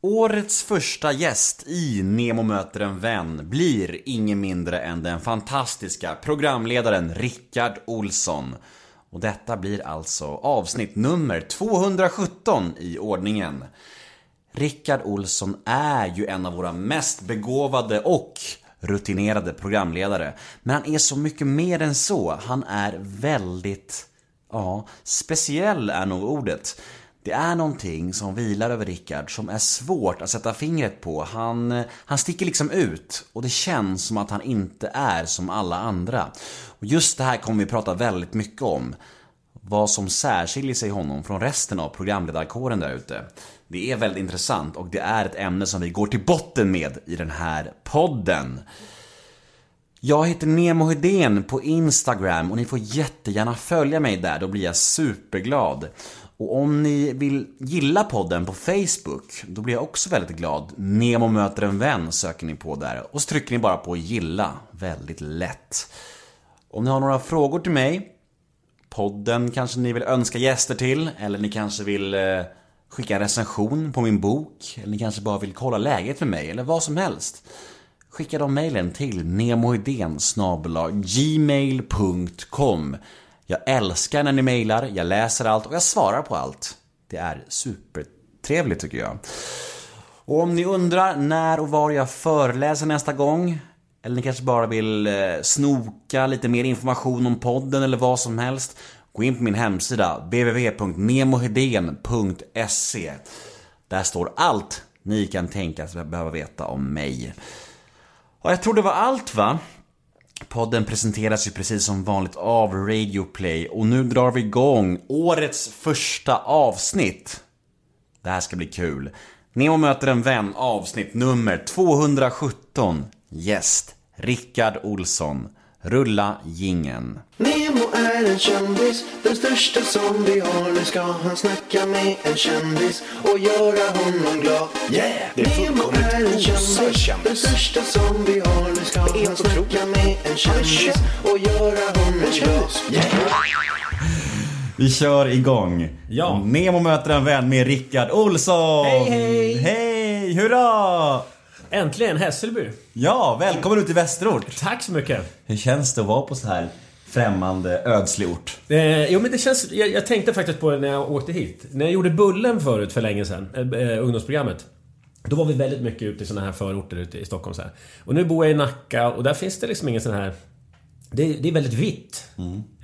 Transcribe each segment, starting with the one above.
Årets första gäst i Nemo möter en vän blir ingen mindre än den fantastiska programledaren Rickard Olsson. Och detta blir alltså avsnitt nummer 217 i ordningen. Rickard Olsson är ju en av våra mest begåvade och rutinerade programledare. Men han är så mycket mer än så. Han är väldigt, ja, speciell är nog ordet. Det är någonting som vilar över Rickard som är svårt att sätta fingret på. Han, han sticker liksom ut och det känns som att han inte är som alla andra. Och just det här kommer vi prata väldigt mycket om. Vad som särskiljer sig honom från resten av programledarkåren där ute. Det är väldigt intressant och det är ett ämne som vi går till botten med i den här podden. Jag heter Nemo Hedén på Instagram och ni får jättegärna följa mig där, då blir jag superglad. Och om ni vill gilla podden på Facebook, då blir jag också väldigt glad. Nemo möter en vän söker ni på där. Och så trycker ni bara på gilla. Väldigt lätt. Om ni har några frågor till mig, podden kanske ni vill önska gäster till, eller ni kanske vill eh, skicka en recension på min bok, eller ni kanske bara vill kolla läget med mig, eller vad som helst. Skicka de mejlen till nemohedén gmail.com jag älskar när ni mejlar, jag läser allt och jag svarar på allt. Det är supertrevligt tycker jag. Och om ni undrar när och var jag föreläser nästa gång eller ni kanske bara vill eh, snoka lite mer information om podden eller vad som helst. Gå in på min hemsida www.nemohedén.se Där står allt ni kan tänkas behöva veta om mig. Och jag tror det var allt va? Podden presenteras ju precis som vanligt av Radio Play och nu drar vi igång årets första avsnitt. Det här ska bli kul. Nemo möter en vän avsnitt nummer 217. Gäst Rickard Olsson. Rulla gingen. Nemo är en kändis, den största som vi har. Nu ska han snacka med en kändis och göra honom glad. Yeah! Det är Nemo fullkomligt är en kändis, kändis. den största som vi har. Nu ska han snacka med en kändis och göra honom glad. kändis. Yeah! Vi kör igång. Ja. Nemo möter en vän med Rickard Olsson. Hej, hej. Hej, hurra! Äntligen Hässelby! Ja, välkommen ut till Västerort. Tack så mycket! Hur känns det att vara på så här främmande, ödslig ort? Eh, jo men det känns, jag, jag tänkte faktiskt på det när jag åkte hit. När jag gjorde Bullen förut för länge sedan, eh, eh, ungdomsprogrammet. Då var vi väldigt mycket ute i såna här förorter ute i Stockholm så här. Och nu bor jag i Nacka och där finns det liksom ingen sån här... Det, det är väldigt vitt,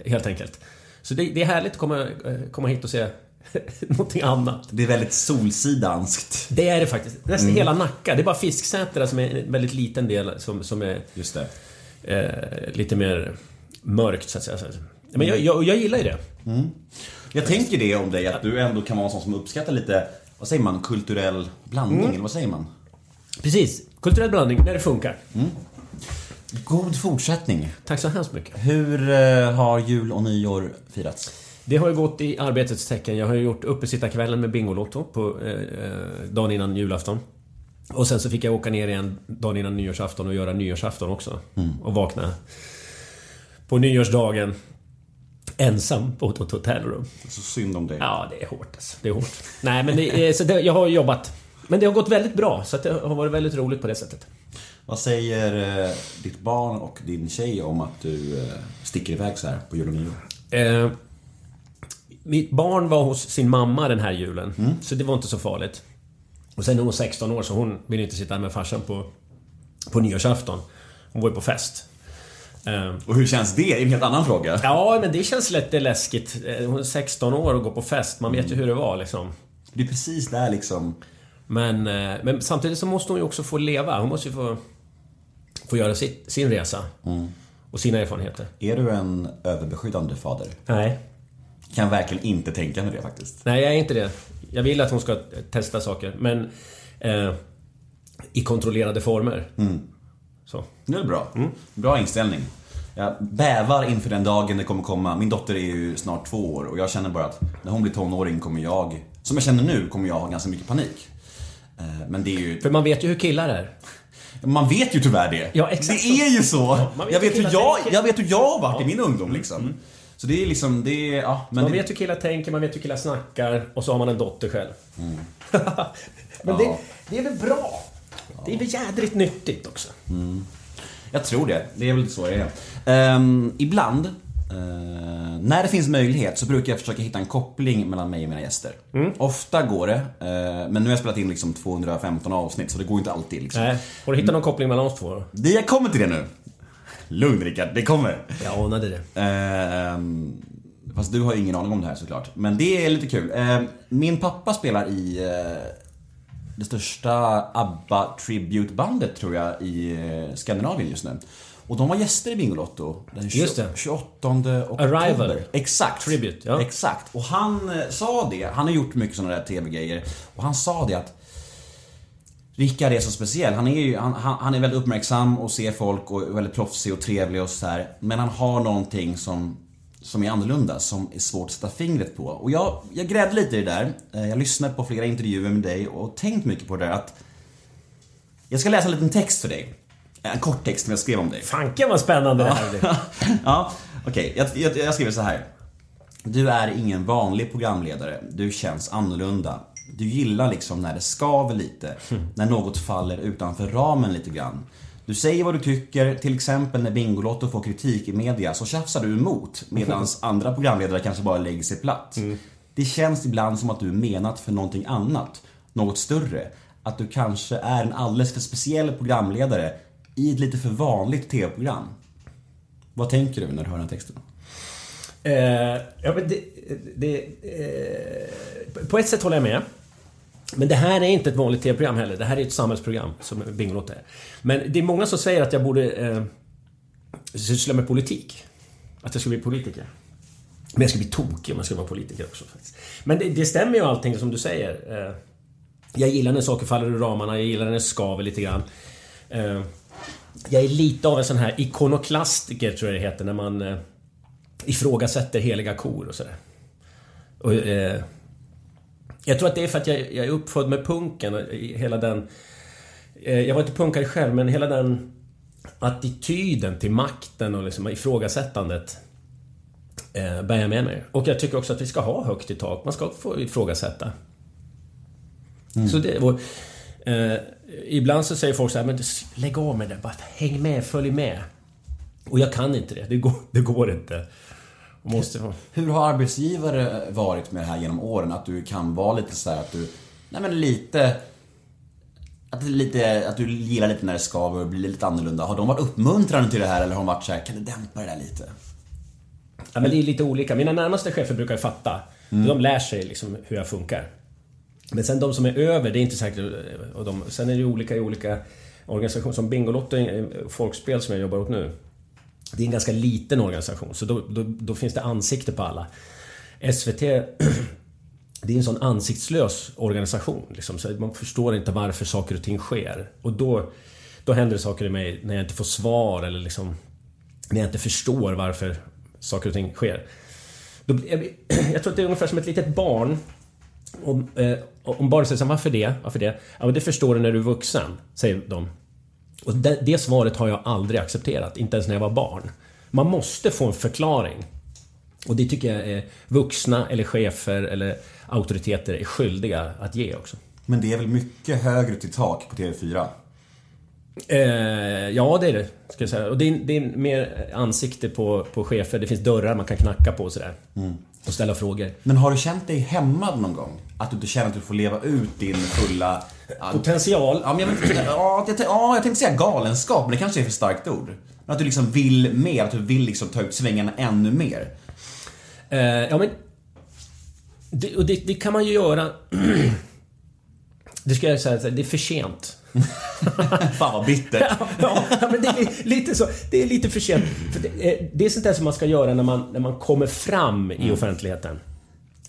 helt enkelt. Så det, det är härligt att komma, eh, komma hit och se någonting annat. Det är väldigt solsidanskt. Det är det faktiskt. Nästan Mm. hela Nacka. Det är bara Fisksätra som är en väldigt liten del som, som är Just det. eh, lite mer mörkt så att säga. Men jag, jag, jag gillar ju det. Jag tänker det om dig, att du ändå kan vara en sån som uppskattar lite, vad säger man, kulturell blandning, eller vad säger man? Precis. Kulturell blandning, när det funkar. God fortsättning. Tack så hemskt mycket. Hur eh, har jul och nyår firats? Det har ju gått i arbetets tecken. Jag har ju gjort uppesittarkvällen med Bingolotto på eh, eh, dagen innan julafton. Och sen så fick jag åka ner igen dagen innan nyårsafton och göra nyårsafton också. Och vakna på nyårsdagen ensam på ett hotellrum. Så synd om dig. Ja, det är hårt alltså. Det är hårt. Nej, men det, så det, jag har jobbat. Men det har gått väldigt bra, så det har varit väldigt roligt på det sättet. Vad säger eh, ditt barn och din tjej om att du eh, sticker iväg så här på jul och nyår? Mitt barn var hos sin mamma den här julen, så det var inte så farligt. Och sen är hon 16 år, så hon vill inte sitta med farsan på, på nyårsafton. Hon var ju på fest. Eh, Och hur känns det? Det är en helt annan fråga. ja, men det känns lite läskigt. Eh, Hon är 16 år och går på fest. Man vet ju hur det var liksom. Det är precis där liksom. Men, eh, men samtidigt så måste hon ju också få leva. Hon måste ju få, få göra sitt, sin resa. Och sina erfarenheter. Är du en överbeskyddande fader? Nej. Kan verkligen inte tänka mig det faktiskt. Nej, jag är inte det. Jag vill att hon ska testa saker, men... Eh, I kontrollerade former. Så. Det är bra. Bra inställning. Jag bävar inför den dagen det kommer komma. Min dotter är ju snart två år och jag känner bara att när hon blir tonåring kommer jag, som jag känner nu, kommer jag ha ganska mycket panik. Eh, Men det är ju... För man vet ju hur killar är. Man vet ju tyvärr det. Ja, exakt det är ju så. vet jag, vet hur jag, jag vet hur jag har varit i min ungdom liksom. Så det är liksom, det är, ja, men Man det, vet hur killar tänker, man vet hur killar snackar och så har man en dotter själv. men Ja. det, det är väl bra? Det är väl jädrigt nyttigt också. Jag tror det. Det är väl så det är. Ehm, ibland, eh, när det finns möjlighet, så brukar jag försöka hitta en koppling mellan mig och mina gäster. Ofta går det, eh, men nu har jag spelat in liksom 215 avsnitt, så det går inte alltid. Liksom. Nej. Har du hittat någon koppling mellan oss två? Det, jag kommer till det nu. Lugn Rickard, det kommer. Jag anade det. Ehm, fast du har ju ingen aning om det här såklart. Men det är lite kul. Ehm, min pappa spelar i eh, det största ABBA Tribute-bandet tror jag i eh, Skandinavien just nu. Och de var gäster i Bingolotto den Just det. 28 oktober. Arrival. Exakt. Tribute, ja. Exakt. Och han eh, sa det, han har gjort mycket sådana där TV-grejer. Och han sa det att Rickard är så speciell. Han är ju han, han, är väldigt uppmärksam och ser folk och är väldigt proffsig och trevlig och så här. Men han har någonting som, som är annorlunda, som är svårt att sätta fingret på. Och jag, jag grävde lite i det där. Eh, Jag lyssnade på flera intervjuer med dig och tänkt mycket på det där att jag ska läsa en liten text för dig. En kort text som jag skrev om dig. Fanken vad spännande det här blir. ja, okej. Jag, jag, jag skriver så här. Du är ingen vanlig programledare. Du känns annorlunda. Du gillar liksom när det skaver lite. När något faller utanför ramen lite grann. Du säger vad du tycker, till exempel när Bingolotto får kritik i media så tjafsar du emot medan andra programledare kanske bara lägger sig platt. Det känns ibland som att du är menat för någonting annat, något större. Att du kanske är en alldeles för speciell programledare i ett lite för vanligt TV-program. Vad tänker du när du hör den här texten? Eh, ja, men det, det, eh, på ett sätt håller jag med. Men det här är inte ett vanligt TV-program heller. Det här är ett samhällsprogram som Bingolotto är. Men det är många som säger att jag borde eh, syssla med politik. Att jag ska bli politiker. Men jag ska bli tokig om jag ska vara politiker också. Faktiskt. Men det, det stämmer ju allting som du säger. Eh, jag gillar när saker faller ur ramarna, jag gillar när det skaver lite grann. Eh, jag är lite av en sån här ikonoklastiker, tror jag det heter, när man eh, ifrågasätter heliga kor och sådär. Och, eh, jag tror att det är för att jag, jag är uppfödd med punken hela den... Eh, jag var inte punkare själv, men hela den attityden till makten och liksom ifrågasättandet eh, bär jag med mig. Och jag tycker också att vi ska ha högt i tak. Man ska få ifrågasätta. Så det, och, eh, ibland så säger folk så här, men lägg av med det. Bara häng med, följ med. Och jag kan inte det. Det går, det går inte. Måste få... Hur har arbetsgivare varit med det här genom åren? Att du kan vara lite så här att du, nej men lite att, lite, att du gillar lite när det skaver och blir lite annorlunda. Har de varit uppmuntrande till det här eller har de varit så här, kan du dämpa det där lite? Ja, men det är lite olika. Mina närmaste chefer brukar ju fatta. De lär sig liksom hur jag funkar. Men sen de som är över, det är inte säkert... Och de, sen är det olika i olika organisationer. Som Bingolotto, folkspel som jag jobbar åt nu. Det är en ganska liten organisation, så då, då, då finns det ansikte på alla. SVT, det är en sån ansiktslös organisation. Liksom, så man förstår inte varför saker och ting sker. Och då, då händer det saker i mig när jag inte får svar eller liksom... När jag inte förstår varför saker och ting sker. Då, jag, jag tror att det är ungefär som ett litet barn. Om, eh, om barnet säger såhär, varför det? Varför det? Ja, men det förstår du när du är vuxen, säger de. Och det, det svaret har jag aldrig accepterat, inte ens när jag var barn. Man måste få en förklaring. Och det tycker jag är vuxna eller chefer eller auktoriteter är skyldiga att ge också. Men det är väl mycket högre till tak på TV4? Eh, ja, det är det. Ska jag säga. Och det är, det är mer ansikte på, på chefer. Det finns dörrar man kan knacka på och sådär. Och ställa frågor. Men har du känt dig hämmad någon gång? Att du inte känner att du får leva ut din fulla... Potential. Ja, men jag, vet, inte- ja, jag, ja, jag tänkte säga galenskap, men det kanske är för starkt ord. Men att du liksom vill mer, att du vill liksom ta ut svängarna ännu mer. Eh, ja, men... Det, och det, det kan man ju göra... det ska jag säga, det är för sent. Fan vad bittert. ja, ja, men det är lite så. Det är lite för sent. För det, är, det är sånt där som man ska göra när man, när man kommer fram i offentligheten.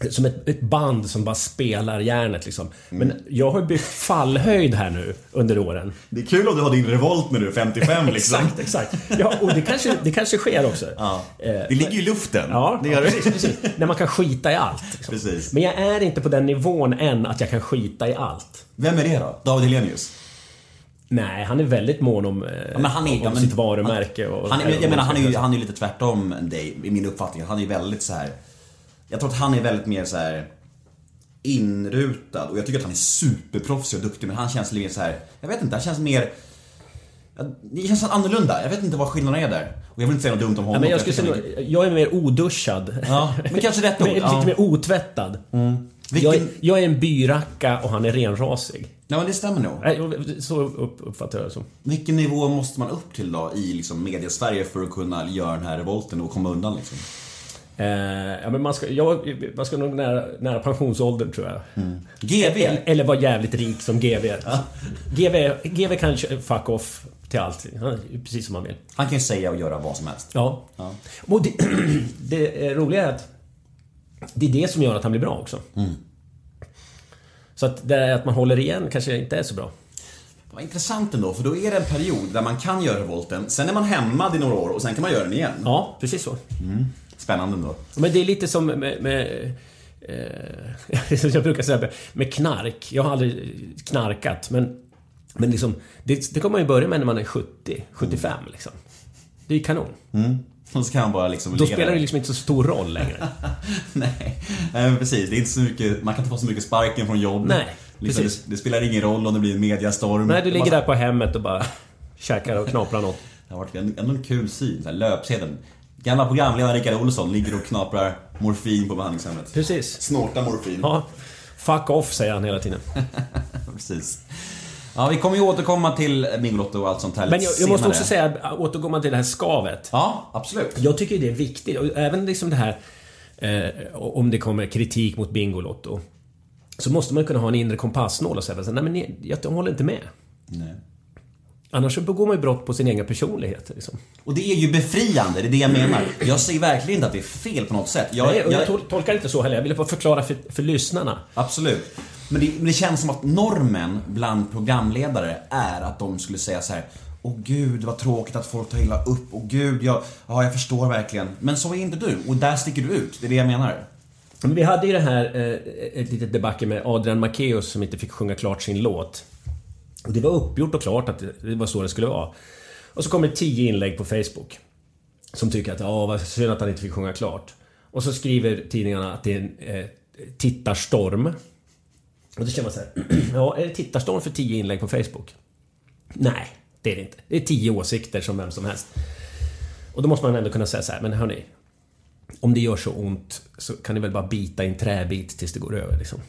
Som ett, ett band som bara spelar järnet liksom. Men jag har byggt fallhöjd här nu under åren. Det är kul om du har din revolt när du är 55 liksom. Exakt, exakt. Ja, och det kanske, det kanske sker också. Ja. Eh, Det ligger ju i luften. Ja, det ja gör det. precis, precis. När man kan skita i allt. Liksom. Precis. Men jag är inte på den nivån än att jag kan skita i allt. Vem är det då? David Hellenius? Nej, han är väldigt mån om, eh, Ja, men han är, om ja, men- sitt varumärke och... Han, jag menar, han är ju han är lite tvärtom dig, i min uppfattning. Han är ju väldigt så här. Jag tror att han är väldigt mer så här. inrutad och jag tycker att han är superproffsig och duktig men han känns lite så här. jag vet inte, han känns mer Det känns annorlunda, jag vet inte vad skillnaden är där. Och jag vill inte säga något dumt om honom. Ja, men jag, skulle säga, jag är mer oduschad. Ja, men kanske rätt ord, Lite ja. mer otvättad. Vilken- Jag, är, jag är en byracka och han är renrasig. Ja, men det stämmer nog. Nej, Så upp, uppfattar jag det som. Vilken nivå måste man upp till då i liksom media-Sverige för att kunna göra den här revolten och komma undan liksom? Eh, ja, men man ska, jag, man ska nog nära, nära pensionsåldern tror jag. GV? Eller, eller vara jävligt rik som GV. GV, GV kan fuck off till allt. Precis som man vill. Han kan ju säga och göra vad som helst. Ja. Ja. Och det, det roliga är att det är det som gör att han blir bra också. Så att det är att man håller igen kanske inte är så bra. Vad intressant ändå, för då är det en period där man kan göra revolten, sen är man hämmad i några år och sen kan man göra den igen. Ja, precis så. Spännande ändå. Men det är lite som med... med eh, jag brukar säga med knark. Jag har aldrig knarkat, men... Men liksom, det, det kommer man ju börja med när man är 70, 75 liksom. Det är ju kanon. Och så kan man bara liksom Då spelar det liksom inte så stor roll längre. Nej, men precis. Det är inte så mycket, man kan inte få så mycket sparken från jobb. Nej, liksom, det, det spelar ingen roll om det blir en mediastorm. Nej, du ligger bara- där på hemmet och bara käkar och knaprar något. Det har varit en- ändå en kul syn, så här, löpsedeln. Gamla programledaren Rickard Olsson ligger och knaprar morfin på behandlingshemmet. Precis. Snortar morfin. Ja. Fuck off, säger han hela tiden. Precis. Ja, vi kommer ju återkomma till Bingolotto och allt sånt här Men jag, jag måste också säga, återgår man till det här skavet. Ja, absolut. Jag tycker det är viktigt. Och även liksom det här... Eh, om det kommer kritik mot Bingolotto. Så måste man kunna ha en inre kompassnål och säga nej men ni- jag håller inte med. Nej. Annars så begår man ju brott på sin egen personlighet. Liksom. Och det är ju befriande, det är det jag menar. Jag säger verkligen inte att det är fel på något sätt. Jag, Nej, jag jag, tol- tolkar inte så heller. Jag ville bara förklara för, för lyssnarna. absolut. Men det, men det känns som att normen bland programledare är att de skulle säga så här. Åh gud vad tråkigt att folk tar illa upp. Åh gud, jag, ja, jag förstår verkligen. Men så är inte du. Och där sticker du ut. Det är det jag menar. Men vi hade ju det här, eh, ett litet debacle med Adrian Macéus som inte fick sjunga klart sin låt. Och det var uppgjort och klart att det- det var så det skulle vara. Och så kommer tio inlägg på Facebook. Som tycker att, ja vad synd att han inte fick sjunga klart. Och så skriver tidningarna att det är en eh, tittarstorm. Och då känner man så här, ja är det tittarstorm för tio inlägg på Facebook? Nej, det är det inte. Det är tio åsikter som vem som helst. Och då måste man ändå kunna säga så här, men hörni. Om det gör så ont så kan ni väl bara bita i en träbit tills det går över liksom.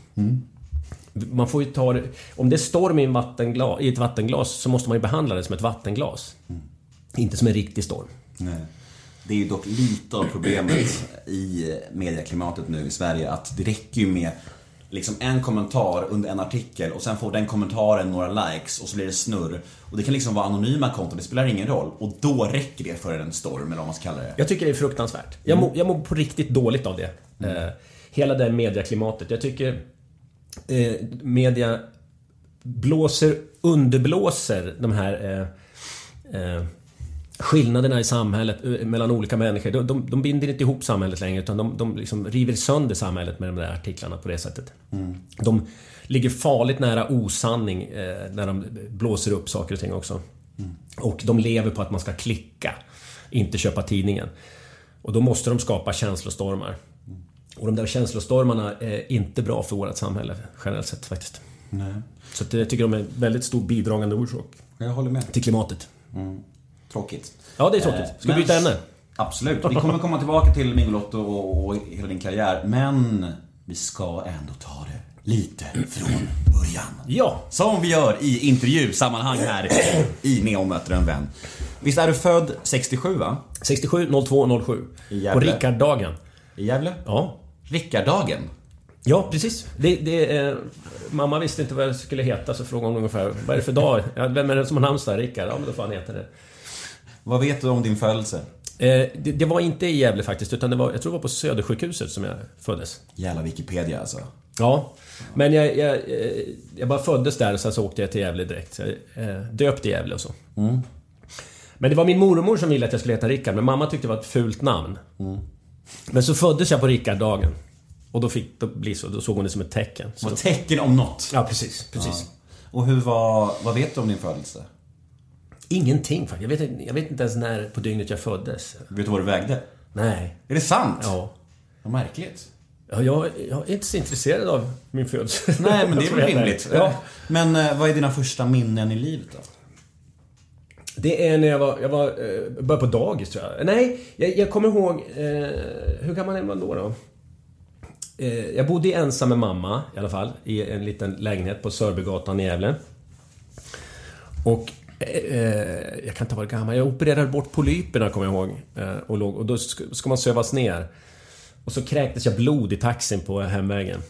Man får ju ta det... Om det är storm i, en vattenglas, i ett vattenglas så måste man ju behandla det som ett vattenglas. Inte som en riktig storm. Nej. Det är ju dock lite av problemet i medieklimatet nu i Sverige att det räcker ju med liksom en kommentar under en artikel och sen får den kommentaren några likes och så blir det snurr. Och det kan liksom vara anonyma konton, det spelar ingen roll. Och då räcker det för en storm eller vad man ska kalla det. Jag tycker det är fruktansvärt. Jag mår, jag mår på riktigt dåligt av det. Eh, hela det här mediaklimatet. Jag tycker eh, media blåser, underblåser de här eh, eh, skillnaderna i samhället eh, mellan olika människor. De, de, de binder inte ihop samhället längre utan de, de liksom river sönder samhället med de där artiklarna på det sättet. De ligger farligt nära osanning eh, när de blåser upp saker och ting också. Och de lever på att man ska klicka, inte köpa tidningen. Och då måste de skapa känslostormar. Och de där känslostormarna är inte bra för vårt samhälle generellt sett faktiskt. Nej. Så jag tycker de är en väldigt stor bidragande orsak Jag håller med. till klimatet. Tråkigt. Ja, det är tråkigt. Ska vi byta ämne? Absolut. Vi kommer komma tillbaka till Bingolotto och, och hela din karriär. Men vi ska ändå ta det lite från början. Ja! Som vi gör i intervjusammanhang här i Neo möter en vän. Visst är du född 67 va? 67 02 07. I På Gävle. Rickarddagen. I Gävle? Ja. Rickardagen? Ja, precis. Det, det, eh, mamma visste inte vad det skulle heta, så frågade hon ungefär vad är det för dag? Vem är det som har namnsdag? Rickard? Ja, men då får han heta det. Vad vet du om din födelse? Eh, det. Det var inte i Gävle faktiskt, utan det var, jag tror det var på Södersjukhuset som jag föddes. Jävla Wikipedia alltså. Ja. Men jag, jag, eh, jag bara föddes där och sen så åkte jag till Gävle direkt. Så jag, eh, döpt i Gävle och så. Men det var min mormor som ville att jag skulle heta Rickard, men mamma tyckte det var ett fult namn. Men så föddes jag på Rickarddagen. Och då fick det bli så, då såg hon det som ett tecken. Så då, ett tecken om något. ja, precis. precis. Och hur var, vad vet du om din födelse? Ingenting faktiskt. Jag vet, inte- jag vet inte ens när på dygnet jag föddes. Vet du vad du vägde? Nej. Är det sant? Ja. Vad märkligt. Ja, jag, jag är inte så intresserad av min födelse. Nej, men det är väl jag rimligt. Ja. Men eh, vad är dina första minnen i livet då? Det är när jag var, jag var, eh, började på dagis tror jag. Nej, jag, jag kommer ihåg... Eh, hur gammal är man då? då? Eh, jag bodde ensam med mamma i alla fall. I en liten lägenhet på Sörbygatan i Gävle. Och... Eh, jag kan inte vara gammal. Jag opererade bort polyperna kommer jag ihåg. Eh, och, låg, och då ska, man sövas ner. Och så kräktes jag blod i taxin på hemvägen.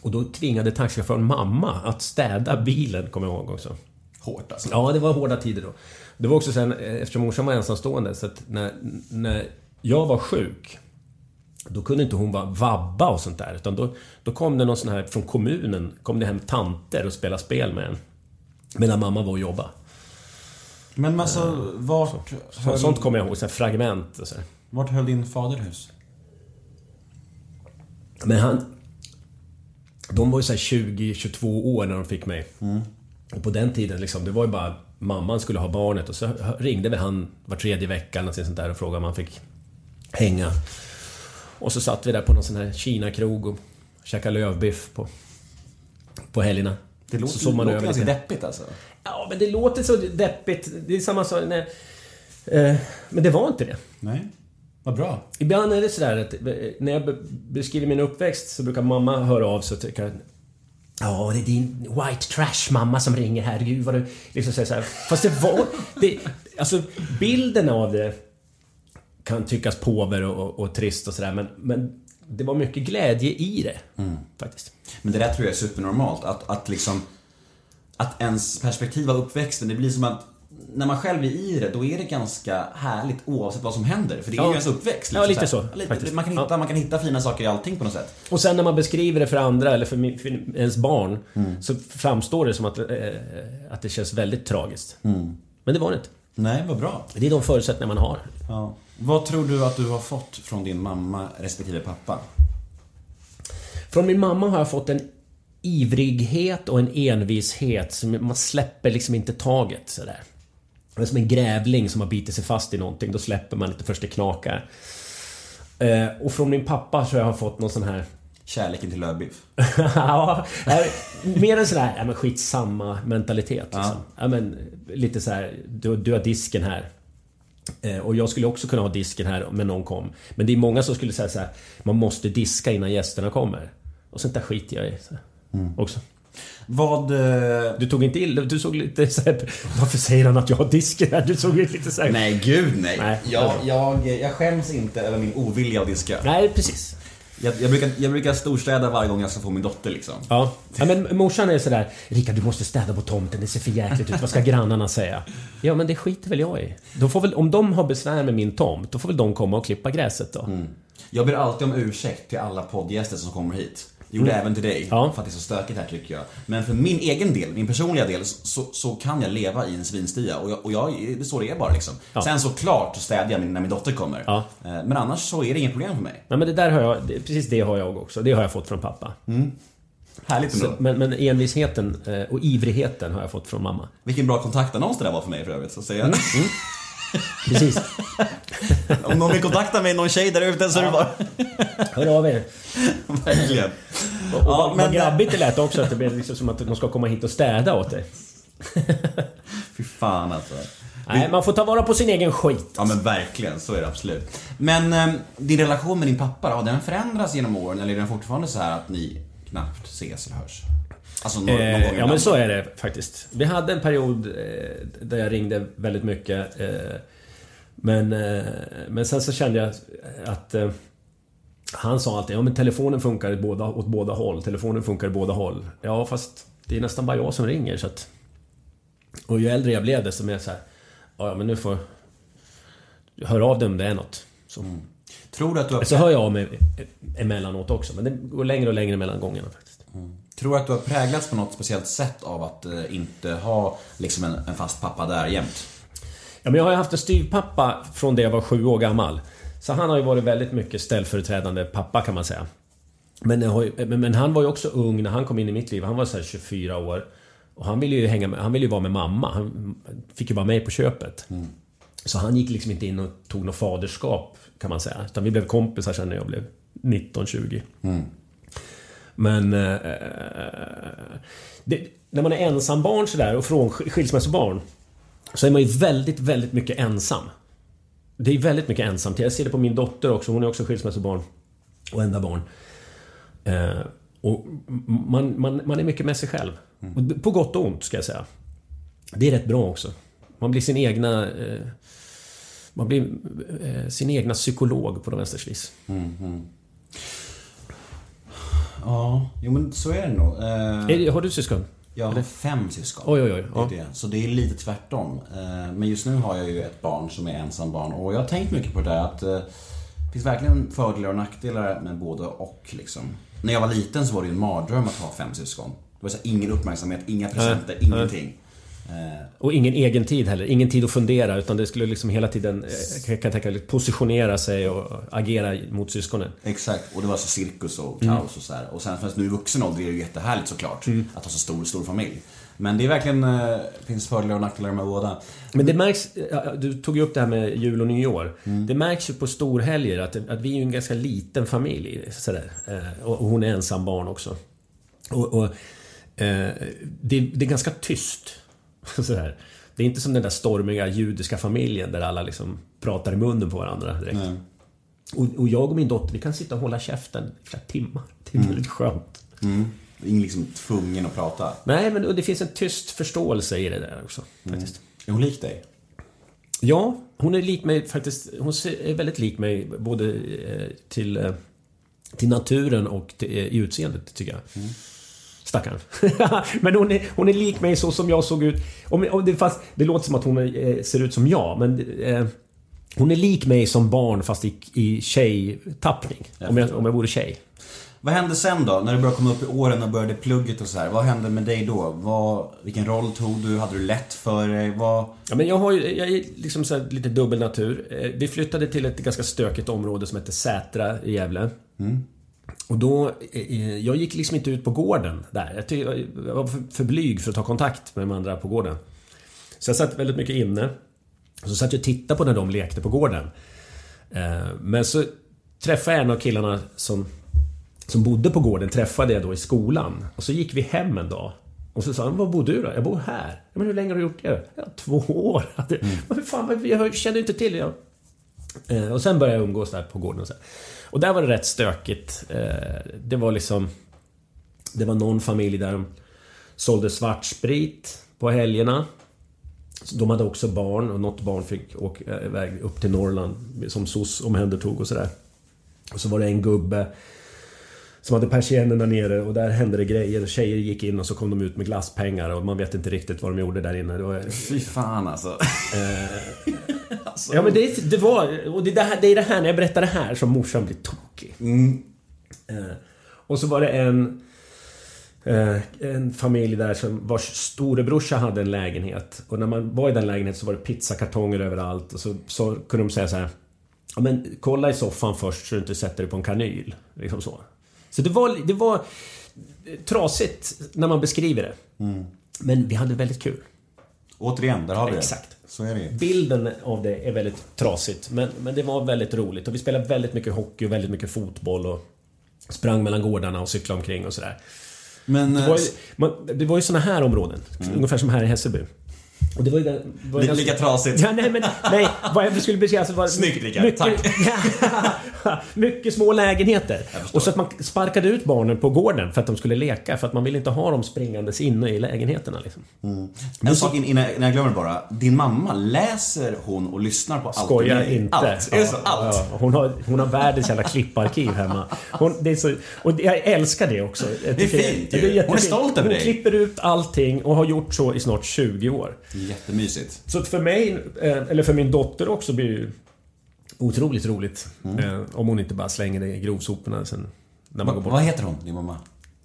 Och då tvingade taxichauffören mamma att städa bilen, kommer jag ihåg också. Hårt alltså. Ja, det var hårda tider då. Det var också sen, eh, eftersom morsan var ensamstående, så att när, när jag var sjuk då kunde inte hon vara vabba och sånt där. Utan då, då kom det någon sån här från kommunen, kom det hem tanter och spela spel med en. Medan mamma var och jobbade. Men alltså, vart, Så, höll, sånt kommer jag ihåg, så fragment och så. vart höll din fader hus? Men han... De var ju såhär 20-22 år när de fick mig. Och på den tiden liksom, det var ju bara... Mamman skulle ha barnet och så ringde väl han var tredje vecka eller något sånt där och frågade om han fick hänga. Och så satt vi där på någon sån här Kina-krog och käkade lövbiff på, på helgerna. Det låter, så såg man låter över ganska deppigt alltså. Ja, men det låter så deppigt. Det är samma sak när... Eh, men det var inte det. Nej. Vad bra. Ibland är det sådär att eh, när jag be- beskriver min uppväxt så brukar mamma höra av sig och tycka Ja, det är din white trash mamma som ringer här. Gud vad du... Liksom säger så här. Fast det var... Det, alltså bilden av det kan tyckas påver och, och, och trist och sådär men, men det var mycket glädje i det. Faktiskt. Men det där tror jag är supernormalt. Att, att liksom... Att ens perspektiv av uppväxten, det blir som att när man själv är i det, då är det ganska härligt oavsett vad som händer. För det är Ja. ju ens uppväxt. Ja, lite så, faktiskt. man, kan hitta, Ja. man kan hitta fina saker i allting på något sätt. Och sen när man beskriver det för andra eller för, för ens barn så framstår det som att, eh, att det känns väldigt tragiskt. Men det var det inte. Nej, vad bra. Det är de förutsättningar man har. Ja. Vad tror du att du har fått från din mamma respektive pappa? Från min mamma har jag fått en ivrighet och en envishet som man släpper liksom inte taget sådär. Det är som en grävling som har bitit sig fast i någonting. Då släpper man inte först det knakar. Eh, och från min pappa så har jag fått någon sån här... Kärleken till lövbiff. ja, nej, mer en sån här, ja men skitsamma mentalitet liksom. Ja. Ja. men lite så här, du, du har disken här. Eh, och jag skulle också kunna ha disken här om någon kom. Men det är många som skulle säga så här, man måste diska innan gästerna kommer. Och sånt där skiter jag i. Så. Också. Vad... eh, Du tog inte illa, du såg lite så här, Varför säger han att jag har disken här? Du såg lite så här, Nej, gud nej. Nej. Jag, jag, jag skäms inte över min ovilja att diska. Nej, precis. Jag, jag, brukar, jag brukar storstäda varje gång jag ska få min dotter liksom. Ja. ja men morsan är sådär Rickard du måste städa på tomten, det ser för jäkligt ut. Vad ska grannarna säga? Ja men det skiter väl jag i. De får väl, om de har besvär med min tomt, då får väl de komma och klippa gräset då. Jag ber alltid om ursäkt till alla poddgäster som kommer hit. Gjorde även till dig, Mm. Ja. för att det är så stökigt här tycker jag. Men för min egen del, min personliga del, så, så kan jag leva i en svinstia och, jag, och jag, det är så det är bara liksom. Ja. Sen såklart så städar jag när min dotter kommer. Ja. Eh, Men annars så är det inget problem för mig. Nej men det där har jag, precis det har jag också. Det har jag fått från pappa. Härligt ändå. Men, men envisheten eh, och ivrigheten har jag fått från mamma. Vilken bra kontaktannons det där var för mig för övrigt. Så att säga. Mm. Precis. Om någon vill kontakta mig, någon tjej där ute så är det bara... Hör av er. Verkligen. Och Ja, vad, men- vad grabbigt det lät också att det blev liksom som att de ska komma hit och städa åt dig. Fy fan alltså. Nej, man får ta vara på sin egen skit. Ja men verkligen, så är det absolut. Men eh, din relation med din pappa har den förändrats genom åren eller är den fortfarande så här att ni knappt ses eller hörs? Alltså någon, någon Eh, ja men så är det faktiskt. Vi hade en period eh, där jag ringde väldigt mycket. Eh, men, eh, men sen så kände jag att han sa alltid ja men telefonen funkar i båda, åt båda håll. Telefonen funkar i båda håll. Ja fast det är nästan bara jag som ringer så att... Och ju äldre jag blev desto mer så här. Ja men nu får... Hör av dig om det är något. Så, Tror du att du har, så hör jag av mig emellanåt också. Men det går längre och längre mellan gångerna faktiskt. Tror du att du har präglats på något speciellt sätt av att eh, inte ha liksom en, en fast pappa där jämt? Ja, men jag har ju haft en styvpappa från det jag var sju år gammal. Så han har ju varit väldigt mycket ställföreträdande pappa kan man säga. Men, har ju- men, han var ju också ung när han kom in i mitt liv. Han var så här 24 år. Och han ville ju hänga med, han ville ju vara med mamma. Han fick ju vara med på köpet. Så han gick liksom inte in och tog något faderskap kan man säga. Utan vi blev kompisar sen när jag blev 19-20. Men... Eh, det, när man är ensambarn sådär och från skilsmässobarn så är man ju väldigt, väldigt mycket ensam. Det är väldigt mycket ensamt. Jag ser det på min dotter också. Hon är också skilsmässobarn. Och enda barn. Eh, och man, man, man är mycket med sig själv. Och På gott och ont, ska jag säga. Det är rätt bra också. Man blir sin egna... Eh, man blir eh, sin egna psykolog på något vänsters vis. Ja, jo men så är det nog. Eh, Har du syskon? Jag har fem syskon. Oj, oj, oj. Ja. Det är det. Så det är lite tvärtom. Eh, Men just nu har jag ju ett barn som är ensambarn och jag har tänkt mycket på det där att eh, det finns verkligen fördelar och nackdelar med både och liksom. När jag var liten så var det ju en mardröm att ha fem syskon. Det var så här, ingen uppmärksamhet, inga presenter, Nej, ingenting. Eh, Och ingen egen tid heller. Ingen tid att fundera utan det skulle liksom hela tiden, eh, jag kan tänka, positionera sig och agera mot syskonen. Exakt, och det var så cirkus och Mm. kaos och så här. Och sen fast nu i vuxen ålder är det ju jättehärligt såklart att ha så stor, stor familj. Men det är verkligen, eh, finns fördelar och nackdelar med båda. Men det märks, ja, du tog ju upp det här med jul och nyår. Det märks ju på storhelger att, att vi är ju en ganska liten familj. Sådär. Eh, Och och hon är ensam barn också. Och, och, eh, det, det är ganska tyst. Sådär. Det är inte som den där stormiga judiska familjen där alla liksom pratar i munnen på varandra direkt. Nej. Och, och jag och min dotter, vi kan sitta och hålla käften i flera timmar. Det är väldigt skönt. Mm. Ingen liksom tvungen att prata. Nej, men det finns en tyst förståelse i det där också. Faktiskt. Är hon lik dig? Ja, hon är lik mig faktiskt. Hon är väldigt lik mig både eh, till, eh, till naturen och till, eh, i utseendet, tycker jag. Stackarn. men hon är, hon är lik mig så som jag såg ut. Om, om det, fast, det låter som att hon eh, ser ut som jag, men... Eh, hon är lik mig som barn fast i, i tjejtappning. Om jag, om jag vore tjej. Vad hände sen då? När du började komma upp i åren och började plugget och så här. Vad hände med dig då? Vad, vilken roll tog du? Hade du lätt för dig? Vad... Ja, men jag har jag är liksom lite dubbel natur. Eh, Vi flyttade till ett ganska stökigt område som heter Sätra i Gävle. Och då, eh, jag gick liksom inte ut på gården där. Jag, ty, jag var för, för blyg för att ta kontakt med de andra på gården. Så jag satt väldigt mycket inne. Och så satt jag och tittade på när de lekte på gården. Eh, Men så träffade jag en av killarna som, som bodde på gården, träffade jag då i skolan. Och så gick vi hem en dag. Och så sa han, var bor du då? Jag bor här. Men hur länge har du gjort det? Ja, två år. Men hur fan, jag kände inte till det. Eh, Och sen började jag umgås där på gården och så. här. Och där var det rätt stökigt. Eh, Det var liksom... Det var någon familj där de sålde svartsprit på helgerna. Så De hade också barn och något barn fick åka iväg upp till Norrland som SOS omhändertog och sådär. Och så var det en gubbe som hade persiennen där nere och där hände det grejer. Tjejer gick in och så kom de ut med glasspengar och man vet inte riktigt vad de gjorde där inne. Det var, Fy fan alltså. ja men det, det var... Och det, är det, här, det är det här, när jag berättar det här, som morsan blir tokig. Eh, och så var det en... Eh, en familj där som vars storebrorsa hade en lägenhet. Och när man var i den lägenheten så var det pizzakartonger överallt. Och så, så kunde de säga så här. Ja men kolla i soffan först så du inte sätter dig på en kanyl. Liksom så. Så det var, det var trasigt när man beskriver det. Men vi hade väldigt kul. Återigen, där har vi det. Exakt. Så är det. Bilden av det är väldigt trasigt, men, men det var väldigt roligt. Och vi spelade väldigt mycket hockey och väldigt mycket fotboll och sprang mellan gårdarna och cyklade omkring och sådär. Men... Det eh, var ju, man, det var ju såna här områden, ungefär som här i Hässelby. Och det var ju den, var ju Lika, trasigt. Ja, nej, men, nej, vad jag skulle beskriva så var Snyggt, Rickard. mycket, Tack. mycket små lägenheter. Och så att man sparkade ut barnen på gården för att de skulle leka. För att man ville inte ha dem springandes inne i lägenheterna. Liksom. En sak in- innan jag glömmer bara. Din mamma, läser hon och lyssnar på allt Skojar inte. Allt? Det så? Ja, Allt? ja. Hon, har, hon har världens jävla klipparkiv hemma. Hon, det är så, och jag älskar det också. Det är fint ja, ju. Hon är stolt över Hon dig. klipper ut allting och har gjort så i snart 20 år. Jättemysigt. Så för mig, eh, eller för min dotter också, blir det ju otroligt roligt. Mm. Eh, Om hon inte bara slänger det i grovsoporna sen när man Va, går bort. vad heter hon, din mamma?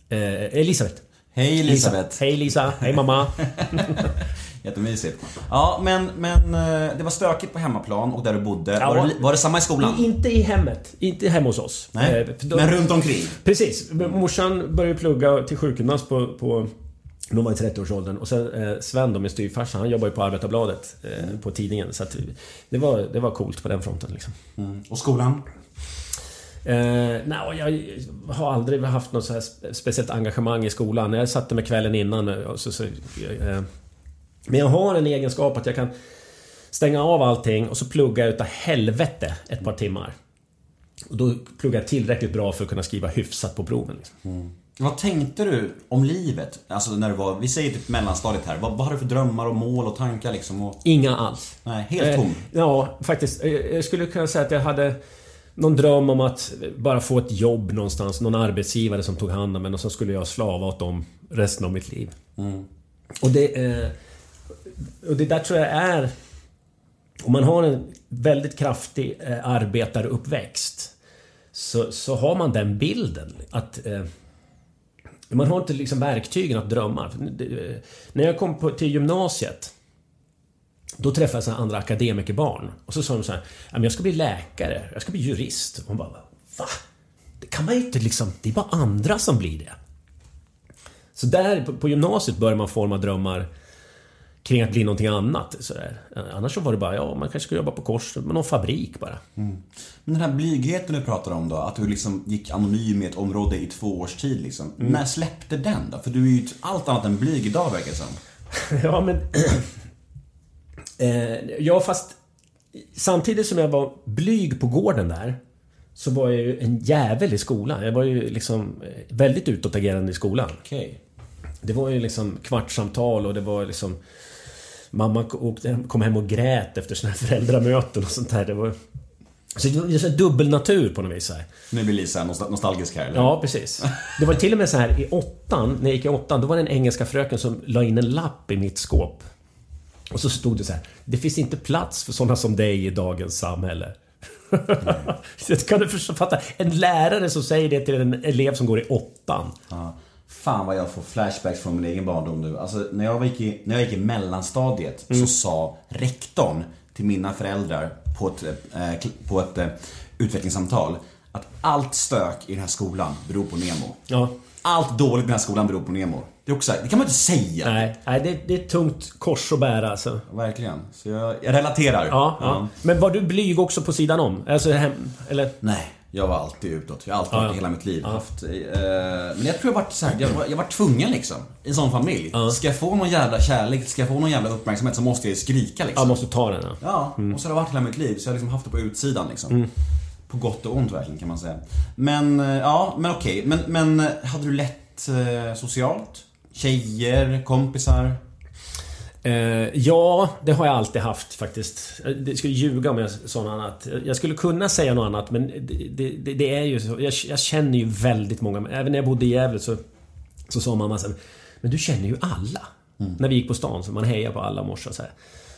Eh, Elisabeth. Hej Elisabeth. Hej Lisa. Hej mamma. Jättemysigt. Ja, men, men eh, det var stökigt på hemmaplan och där du bodde. Ja. Var, det, var det samma i skolan? Inte i hemmet. Inte hemma hos oss. Nej, då- men runt omkring? Precis. Morsan började plugga till sjukgymnast på, på de var i 30-årsåldern. Och sen eh, Sven då, min styvfarsa, han jobbar ju på Arbetarbladet. Eh, På tidningen. Så att det var, det var coolt på den fronten liksom. Mm. Och skolan? Eh, nej, jag har aldrig haft något så här spe- speciellt engagemang i skolan. Jag satte mig kvällen innan och så... så eh, men jag har en egenskap att jag kan stänga av allting och så pluggar jag utav helvete ett par timmar. Och då pluggar jag tillräckligt bra för att kunna skriva hyfsat på proven. Liksom. Vad tänkte du om livet? Alltså när du var, vi säger typ mellanstadiet här. Vad, vad har du för drömmar och mål och tankar liksom? Och, Inga alls. nej, helt tom. Eh, ja, faktiskt. Eh, Jag skulle kunna säga att jag hade någon dröm om att bara få ett jobb någonstans. Någon arbetsgivare som tog hand om en och så skulle jag slava åt dem resten av mitt liv. Och det... Eh, och det där tror jag är... Om man har en väldigt kraftig eh, arbetaruppväxt så, så har man den bilden. Att... Eh, man har inte liksom verktygen att drömma. Eh, när jag kom på, till gymnasiet då träffade jag andra akademikerbarn. Och så sa de så här, jag ska bli läkare, jag ska bli jurist. Och man bara, va? Det kan man ju inte liksom, det är bara andra som blir det. Så där på, på gymnasiet börjar man forma drömmar kring att bli någonting annat. Så där. Annars så var det bara, ja man kanske ska jobba på kors, med någon fabrik bara. Men den här blygheten du pratar om då, att du liksom gick anonym i ett område i två års tid liksom. När släppte den då? För du är ju allt annat än blyg idag verkar det som. Ja, men... eh, ja, fast... Samtidigt som jag var blyg på gården där så var jag ju en jävel i skolan. Jag var ju liksom eh, väldigt utåtagerande i skolan. Okej. Det var ju liksom kvartssamtal och det var liksom... Mamma åkte- kom hem och grät efter här föräldramöten och sånt där. Det var... Så det här dubbelnatur på något vis. Här. Nu blir Lisa nostal- nostalgisk här eller? Ja, precis. Det var till och med så här i åttan, när jag gick i åttan, då var det en engelska fröken som la in en lapp i mitt skåp. Och så stod det så här. Det finns inte plats för sådana som dig i dagens samhälle. Så kan du förstå- fatta? En lärare som säger det till en elev som går i åttan. Ja. Fan vad jag får flashbacks från min egen barndom nu. Alltså när jag gick i, när jag gick i mellanstadiet så sa rektorn till mina föräldrar på ett, eh, på ett eh, utvecklingssamtal att allt stök i den här skolan beror på Nemo. Ja. Allt dåligt i den här skolan beror på Nemo. Det är också, det kan man inte säga. Nej, nej det, det är ett tungt kors att bära alltså. Verkligen. Så jag, jag relaterar. Ja, ja. Men var du blyg också på sidan om? Alltså hem, eller? Nej, jag var alltid utåt. Jag har alltid Ja, ja. hela mitt liv haft... Eh, men jag tror jag varit så här, jag, var, jag var tvungen liksom. I en sån familj. Ska jag få någon jävla kärlek, ska jag få någon jävla uppmärksamhet så måste jag skrika liksom. Jag måste ta den. Ja. Ja, och så har det varit hela mitt liv. Så jag har liksom haft det på utsidan liksom. På gott och ont verkligen kan man säga. Men, eh, ja, men okej. Men, men eh, hade du lätt eh, socialt? Tjejer, kompisar? Eh, ja, det har jag alltid haft faktiskt. Det skulle ljuga om jag sa något annat. Jag skulle kunna säga något annat men det, det, det är ju så. Jag, jag känner ju väldigt många. Även när jag bodde i Gävle så, så sa mamma så här, Men du känner ju alla. När vi gick på stan så man hejar på alla morse så här.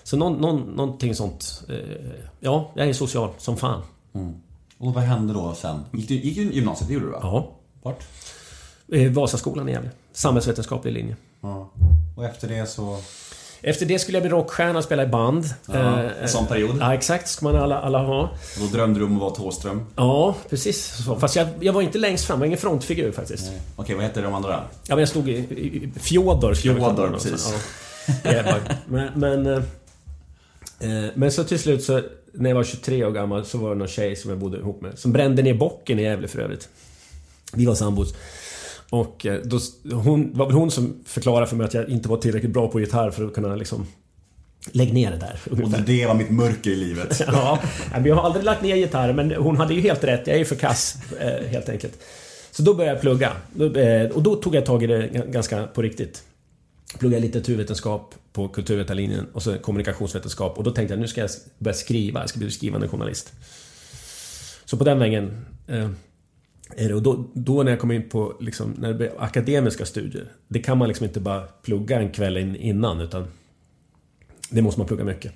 Så någon, någon, någonting sånt. Eh, ja, jag är social som fan. Och vad hände då sen? Gick du, gick du gymnasiet? Det gjorde du va? Ja. Vart? Eh, Vasaskolan i Gävle. Samhällsvetenskaplig linje. Ja. Och efter det så... Efter det skulle jag bli rockstjärna och spela i band. Ja, Eh, en sån period. Ja, exakt. ska man alla, alla ha. Och då drömde du om att vara Thåström? Ja, precis. Fast jag, jag var inte längst fram, jag var ingen frontfigur faktiskt. Okej, vad heter de andra? Ja, men jag stod i, i, Fjodor. Fjodor, precis. Ja. Ja, men, men, eh, eh, men så till slut så, när jag var 23 år gammal, så var det någon tjej som jag bodde ihop med. Som brände ner bocken i Gävle för övrigt. Vi var sambos. Och eh, då, hon, det var väl hon som förklarade för mig att jag inte var tillräckligt bra på gitarr för att kunna liksom... Lägg ner det där. Och det var mitt mörker i livet. Ja, jag har aldrig lagt ner gitarr men hon hade ju helt rätt. Jag är ju för kass eh, helt enkelt. Så då började jag plugga. Eh, Och då tog jag tag i det ganska på riktigt. Pluggade litteraturvetenskap på kulturvetarlinjen och så kommunikationsvetenskap. Och då tänkte jag nu ska jag börja skriva. Jag ska bli skrivande journalist. Så på den vägen. Och då, då när jag kom in på liksom, när det blev akademiska studier. Det kan man liksom inte bara plugga en kväll in, innan utan det måste man plugga mycket.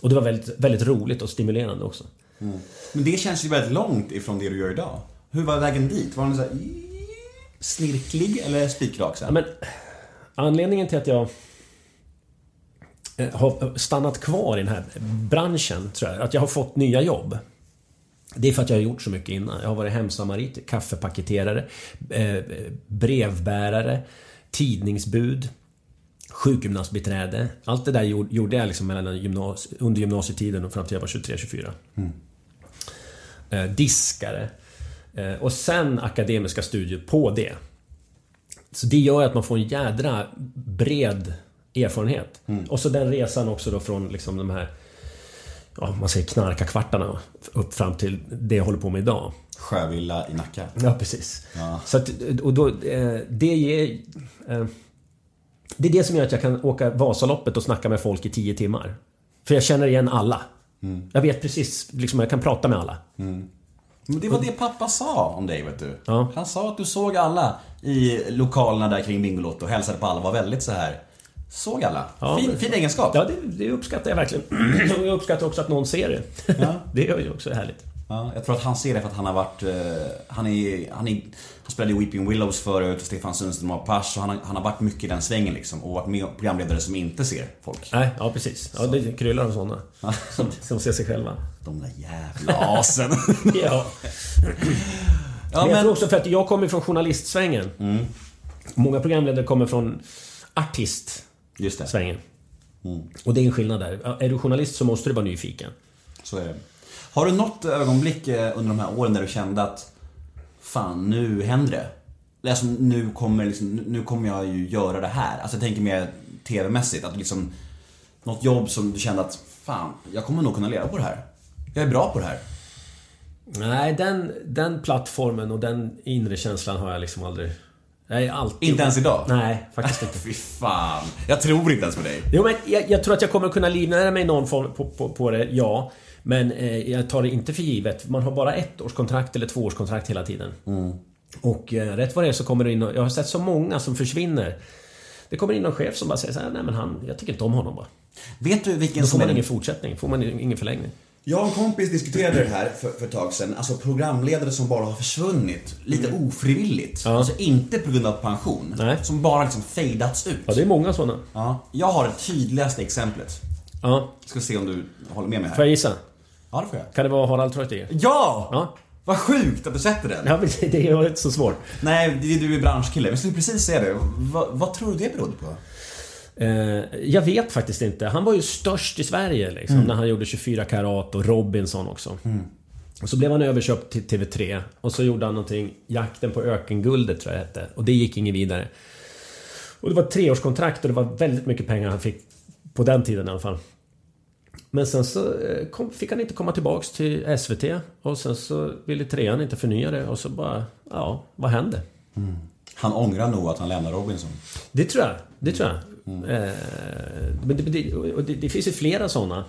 Och det var väldigt, väldigt roligt och stimulerande också. Men det känns ju väldigt långt ifrån det du gör idag. Hur var vägen dit? Var den så här snirklig eller spikrak Ja, men, anledningen till att jag eh, har stannat kvar i den här branschen, tror jag, att jag har fått nya jobb. Det är för att jag har gjort så mycket innan. Jag har varit hemsamarit, kaffepaketerare, eh, brevbärare, tidningsbud, sjukgymnastbiträde. Allt det där gjorde- jag liksom mellan under gymnasietiden och fram till jag var 23-24. Eh, diskare. Eh, och sen akademiska studier på det. Så det gör att man får en jädra bred erfarenhet. Och så den resan också då från liksom de här Ja, man säger knarkarkvartarna upp fram till det jag håller på med idag. Sjövilla i Nacka. Ja, precis. Ja. Så att, och då, eh, det ger... Eh, det är det som gör att jag kan åka Vasaloppet och snacka med folk i 10 timmar. För jag känner igen alla. Jag vet precis, liksom, jag kan prata med alla. Men det var det pappa sa om dig vet du. Ja. Han sa att du såg alla i lokalerna där kring Bingolotto och hälsade på alla. Var väldigt så här. Såg alla. Ja, fin, men- fin egenskap. Ja, det, det uppskattar jag verkligen. Och jag uppskattar också att någon ser det. Ja. det är ju också härligt. Ja, jag tror att han ser det för att han har varit... eh, han, är, han, är, han spelade i Weeping Willows förut, Stefan Sundström och Pers. Och han, har, han har varit mycket i den svängen liksom. Och varit med programledare som inte ser folk. Nej, ja precis. Ja, det kryllar av sådana. Som, som ser sig själva. De där jävla asen. Ja. ja, men jag tror också för att jag kommer från journalistsvängen. Många programledare kommer från artistsvängen. Just det. Och det är en skillnad där. Är du journalist så måste du vara nyfiken. Så är det. Har du något ögonblick eh, under de här åren där du kände att Fan, nu händer det. Alltså, nu kommer, liksom, nu kommer jag ju göra det här. Alltså jag tänker mer TV-mässigt. Att liksom, något jobb som du kände att Fan, jag kommer nog kunna leva på det här. Jag är bra på det här. Nej, den, den plattformen och den inre känslan har jag liksom aldrig... Jag är alltid... Inte ens idag? Nej, faktiskt inte. Fy fan. Jag tror inte ens på dig. Jo, men jag, jag tror att jag kommer kunna livnära mig någon form på, på, på det, ja. Men eh, jag tar det inte för givet. Man har bara ett årskontrakt eller två årskontrakt hela tiden. Och eh, rätt vad det är så kommer det in och, Jag har sett så många som försvinner. Det kommer in någon chef som bara säger så här, nej men han, jag tycker inte om honom bara. Vet du vilken Då får man ingen fortsättning, får man ingen förlängning. Jag och en kompis diskuterade det här för, för ett tag sedan. Alltså programledare som bara har försvunnit lite ofrivilligt. Ja. Alltså inte på grund av pension. Nej. Som bara liksom fejdats ut. Ja, det är många sådana. Ja, jag har det tydligaste exemplet. Ja, Ska se om du håller med mig får här. jag gissa? Ja, det får jag. Kan det vara Harald Treutiger? Ja! Ja. Vad sjukt att du sätter den. Ja, men det är inte så svårt. Nej, det är du är branschkille. Jag skulle precis säga det. Vad, vad tror du det berodde på? Eh, jag vet faktiskt inte. Han var ju störst i Sverige liksom, när han gjorde 24 karat och Robinson också. Och så blev han överköpt till TV3 och så gjorde han någonting, Jakten på ökenguldet tror jag det hette. Och det gick inget vidare. Och det var ett treårskontrakt och det var väldigt mycket pengar han fick på den tiden i alla fall. Men sen så eh, kom, fick han inte komma tillbaks till SVT och sen så ville trean inte förnya det och så bara, ja, vad hände? Han ångrar nog att han lämnar Robinson. Det tror jag. Det tror jag. Eh, men det, det, det, finns ju flera sådana.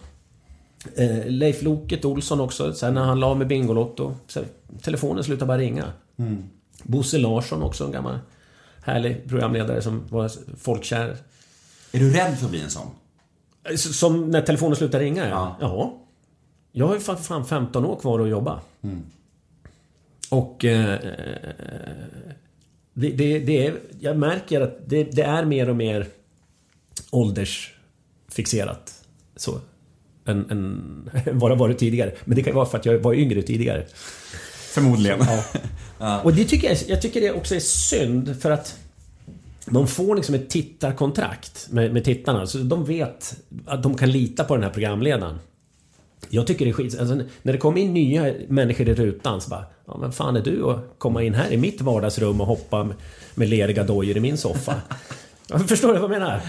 Eh, Leif Loket Olsson också. Sen när han la med Bingolotto. Telefonen slutade bara ringa. Bosse Larsson också, en gammal härlig programledare som var folkkär. Är du rädd för att bli en sån? Eh, Som när telefonen slutade ringa, Ja. ja. ja. Jag har ju fan, fan 15 år kvar att jobba. Och... Eh, det, det, det är, jag märker att det, det är mer och mer åldersfixerat. Så. Än, än vad det varit tidigare. Men det kan ju vara för att jag var yngre tidigare. Förmodligen. Och det tycker jag, jag tycker det också är synd för att man får liksom ett tittarkontrakt med, med tittarna. Så de vet att de kan lita på den här programledaren. Jag tycker det är skit... Alltså, när det kommer in nya människor i rutan så bara... Ja, men fan är du att komma in här i mitt vardagsrum och hoppa med, med leriga dojor i min soffa? Förstår du vad jag menar?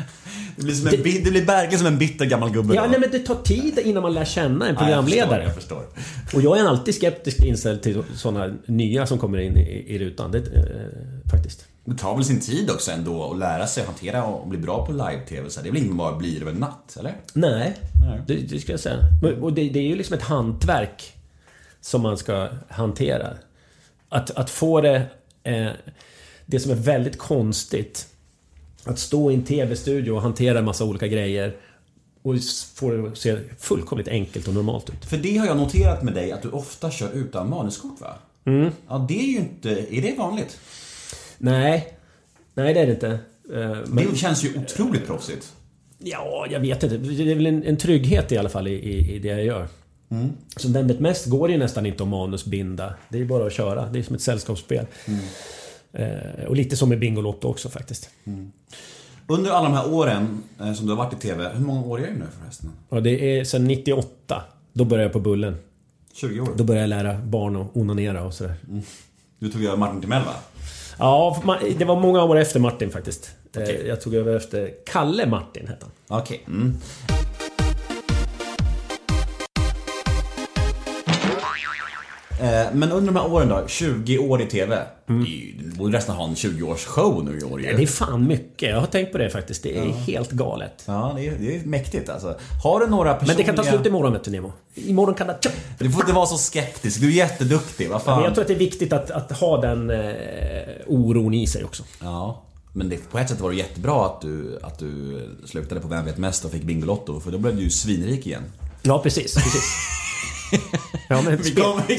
Det blir, som en, bi- det blir verkligen som en bitter gammal gubbe Ja, då. nej, men det tar tid innan man lär känna en Ja, jag förstår, programledare. Jag förstår. Och jag är alltid skeptiskt inställd till sådana nya som kommer in i, i rutan. Det, eh, faktiskt. Det tar väl sin tid också ändå att lära sig att hantera och bli bra på live-tv. Det är väl inget man bara blir över en natt, eller? Nej, Nej. Det, det skulle jag säga. Och det, det är ju liksom ett hantverk som man ska hantera. Att, att få det... Eh, det som är väldigt konstigt. Att stå i en TV-studio och hantera en massa olika grejer. Och få det att se fullkomligt enkelt och normalt ut. För det har jag noterat med dig, att du ofta kör utan manuskort va? Mm. Ja, det är ju inte... Är det vanligt? Nej, nej det är det inte. Eh, Men, Det känns ju otroligt proffsigt. ja, jag vet inte. Det är väl en, en trygghet i alla fall i, i, i det jag gör. Så Vem vet mest går det ju nästan inte att manusbinda. Det är ju bara att köra. Det är som ett sällskapsspel. Eh, och lite som med Bingolotto också faktiskt. Under alla de här åren eh, som du har varit i TV, hur många år är det nu förresten? Och det är sen 98. Då började jag på Bullen. 20 år. Då började jag lära barn att onanera och sådär. Du tog över Martin Timell va? Ja, det var många år efter Martin faktiskt. Eh, Okej. Jag tog över efter Kalle Martin hette han. Okej. Mm. Men under de här åren då, 20 år i TV. Det ju- Du borde nästan ha en 20-års show nu i år ju. Ja, det är fan mycket. Jag har tänkt på det faktiskt. Det är helt galet. Ja, det är, det är mäktigt alltså. Har du några personliga... Men det kan ta slut imorgon vet du Nemo. Imorgon kan det... Du får inte vara så skeptisk, du är jätteduktig, vad fan. Men jag tror att det är viktigt att, att ha den eh, oron i sig också. Ja, men det, på ett sätt var det jättebra att du, att du slutade på Vem vet mest och fick Bingolotto, för då blev du ju svinrik igen. Ja, precis. precis. ja, men spel,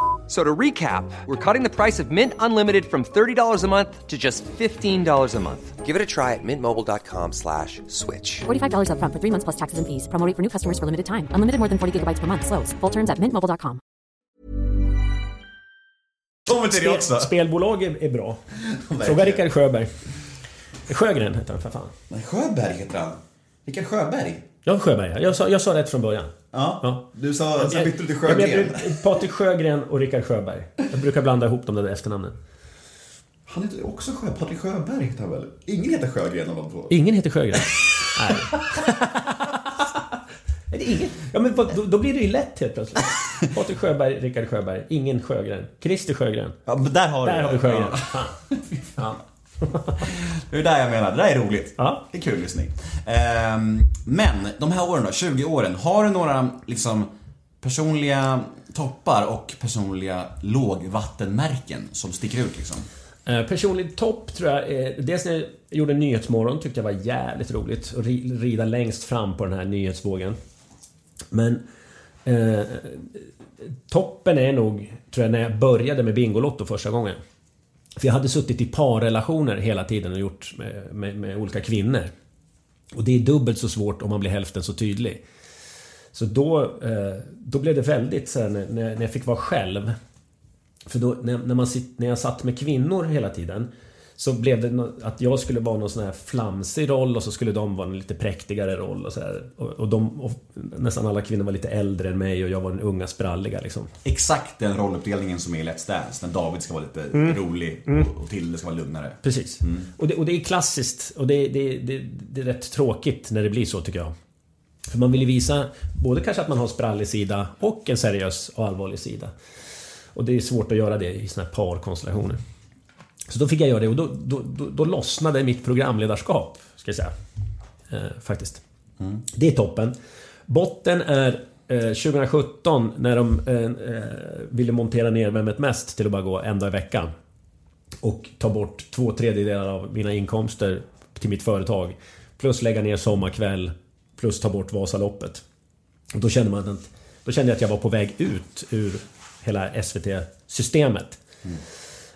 F- So to recap, we're cutting the price of Mint Unlimited from $30 a month to just $15 a month. Give it a try at mintmobile.com slash switch. $45 upfront for three months plus taxes and fees. Promo rate for new customers for limited time. Unlimited more than 40 gigabytes per month. Slows. Full terms at mintmobile.com. Kommer till det spel, också! spelbolag är, är bra. Fråga Rickard Sjöberg. Sjögren heter han för fan. Nej, Sjöberg heter han. Vilken Sjöberg? Ja, Sjöberg. ja. Jag sa, jag sa rätt från början. Ja, Ja. du sa, sen bytte du till Sjögren. jag- Patrik Sjögren och Rickard Sjöberg. Jag brukar blanda ihop de där efternamnen. Han heter också Sjö, Patrik Sjöberg heter han väl? Ingen heter Sjögren av de två. Ingen heter Sjögren. Nej. Är det ingen? Ja men då, då blir det ju lätt helt plötsligt. Patrik Sjöberg, Rickard Sjöberg, ingen Sjögren. Christer Sjögren. Ja, men där har Där du har vi Sjögren. Ja. Det är där jag menar, det där är roligt. Ja. Det är kul lyssning. Ehm, men, de här åren då, 20 åren. Har du några liksom personliga toppar och personliga lågvattenmärken som sticker ut liksom? Eh, Personlig topp tror jag är... Dels när jag gjorde Nyhetsmorgon tyckte jag var jävligt roligt. Att ri- rida längst fram på den här nyhetsvågen. Men... Eh, toppen är nog, tror jag, när jag började med Bingolotto första gången. För jag hade suttit i parrelationer hela tiden och gjort med, med, med olika kvinnor. Och det är dubbelt så svårt om man blir hälften så tydlig. Så då, eh, då blev det väldigt så här, när, jag fick vara själv. För då, när, man när jag satt med kvinnor hela tiden så blev det att jag skulle vara någon sån här flamsig roll och så skulle de vara en lite präktigare roll och så. Och, och de, och nästan alla kvinnor var lite äldre än mig och jag var den unga spralliga liksom. Exakt den rolluppdelningen som är i Let's Dance. När David ska vara lite Mm. rolig och, och Tilde ska vara lugnare. Precis. Och, det, och det är klassiskt och det, det, det, det är rätt tråkigt när det blir så tycker jag. För man vill ju visa både kanske att man har en sprallig sida och en seriös och allvarlig sida. Och det är svårt att göra det i såna här parkonstellationer. Så då fick jag göra det och då, då, då, då lossnade mitt programledarskap, ska jag säga. Eh, faktiskt. Det är toppen. Botten är eh, 2017 när de eh, eh, ville montera ner Vem vet mest till att bara gå en dag i veckan. Och ta bort två tredjedelar av mina inkomster till mitt företag. Plus lägga ner Sommarkväll. Plus ta bort Vasaloppet. Och då kände man att, då kände jag att jag var på väg ut ur hela SVT-systemet.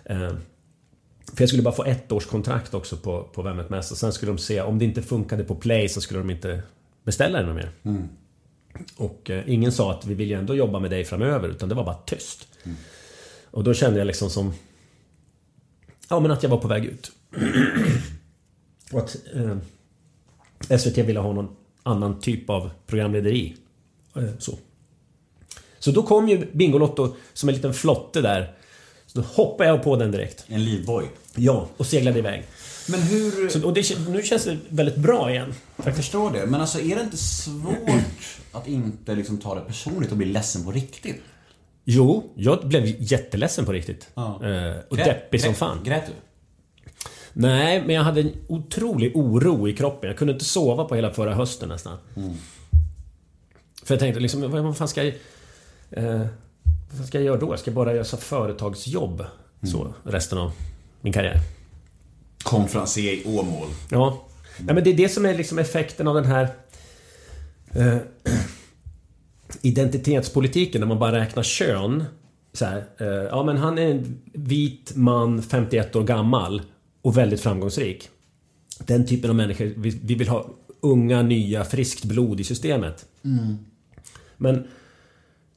Eh, för jag skulle bara få ett års kontrakt också på, på Vem vet mest och sen skulle de se om det inte funkade på Play så skulle de inte beställa det mer. Och eh, ingen sa att vi vill ju ändå jobba med dig framöver utan det var bara tyst. Och då kände jag liksom som... Ja men att jag var på väg ut. och att eh, SVT ville ha någon annan typ av programlederi. Eh, så. Så då kom ju Bingolotto som en liten flotte där. Så då hoppade jag på den direkt. En livboj. Ja, och seglade iväg. Men hur... Så, och det, nu känns det väldigt bra igen. Jag förstår det, men alltså är det inte svårt att inte liksom ta det personligt och bli ledsen på riktigt? Jo, jag blev jätteledsen på riktigt. Ja. Eh, och Grät- deppig som grät- fan. Grät du? Nej, men jag hade en otrolig oro i kroppen. Jag kunde inte sova på hela förra hösten nästan. För jag tänkte liksom, vad vad fan ska jag... Eh, vad ska jag göra då? Jag ska bara göra företagsjobb. Så, resten av min karriär. Konferencier i Åmål. Ja. ja men det är det som är liksom effekten av den här... Eh, identitetspolitiken, där man bara räknar kön. Så här, eh, ja men han är en vit man, 51 år gammal och väldigt framgångsrik. Den typen av människor vi, vi vill ha unga, nya, friskt blod i systemet. Men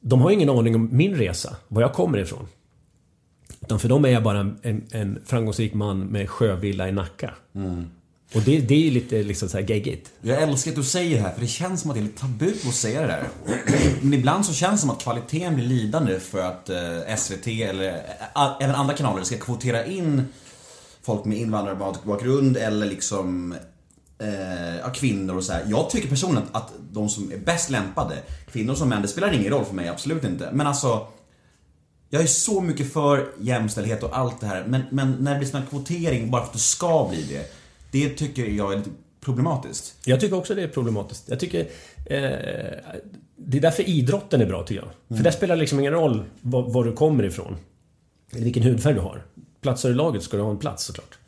de har ingen aning om min resa, var jag kommer ifrån. Utan för dem är jag bara en, en framgångsrik man med sjövilla i Nacka. Och det, det är ju lite liksom så här geggigt. Jag älskar att du säger det här, för det känns som att det är lite tabu att säga det där. Men ibland så känns det som att kvaliteten blir lidande för att eh, SVT eller eh, även andra kanaler ska kvotera in folk med invandrarbakgrund eller liksom eh, kvinnor och så här. Jag tycker personligen att, att de som är bäst lämpade, kvinnor som män, det spelar ingen roll för mig, absolut inte. Men alltså, jag är så mycket för jämställdhet och allt det här, men, men när det blir sån här kvotering bara för att det ska bli det, det tycker jag är lite problematiskt. Jag tycker också det är problematiskt. Jag tycker... Eh, det är därför idrotten är bra tycker jag. För där spelar det liksom ingen roll var, var du kommer ifrån. Eller vilken hudfärg du har. Platsar i laget ska du ha en plats såklart.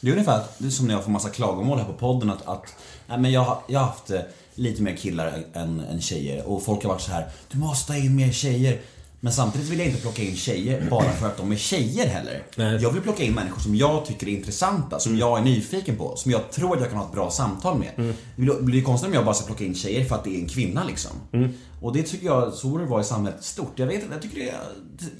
Det är ungefär det är som när jag får massa klagomål här på podden att, att nej, men jag, jag har haft eh, lite mer killar än, än tjejer och folk har varit så här Du måste ha in mer tjejer. Men samtidigt vill jag inte plocka in tjejer bara för att de är tjejer heller. Nej. Jag vill plocka in människor som jag tycker är intressanta, som jag är nyfiken på, som jag tror att jag kan ha ett bra samtal med. Mm. Det blir- blir konstigt om jag bara ska plocka in tjejer för att det är en kvinna liksom. Mm. Och det tycker jag, så borde det vara i samhället stort. Jag vet jag tycker det är,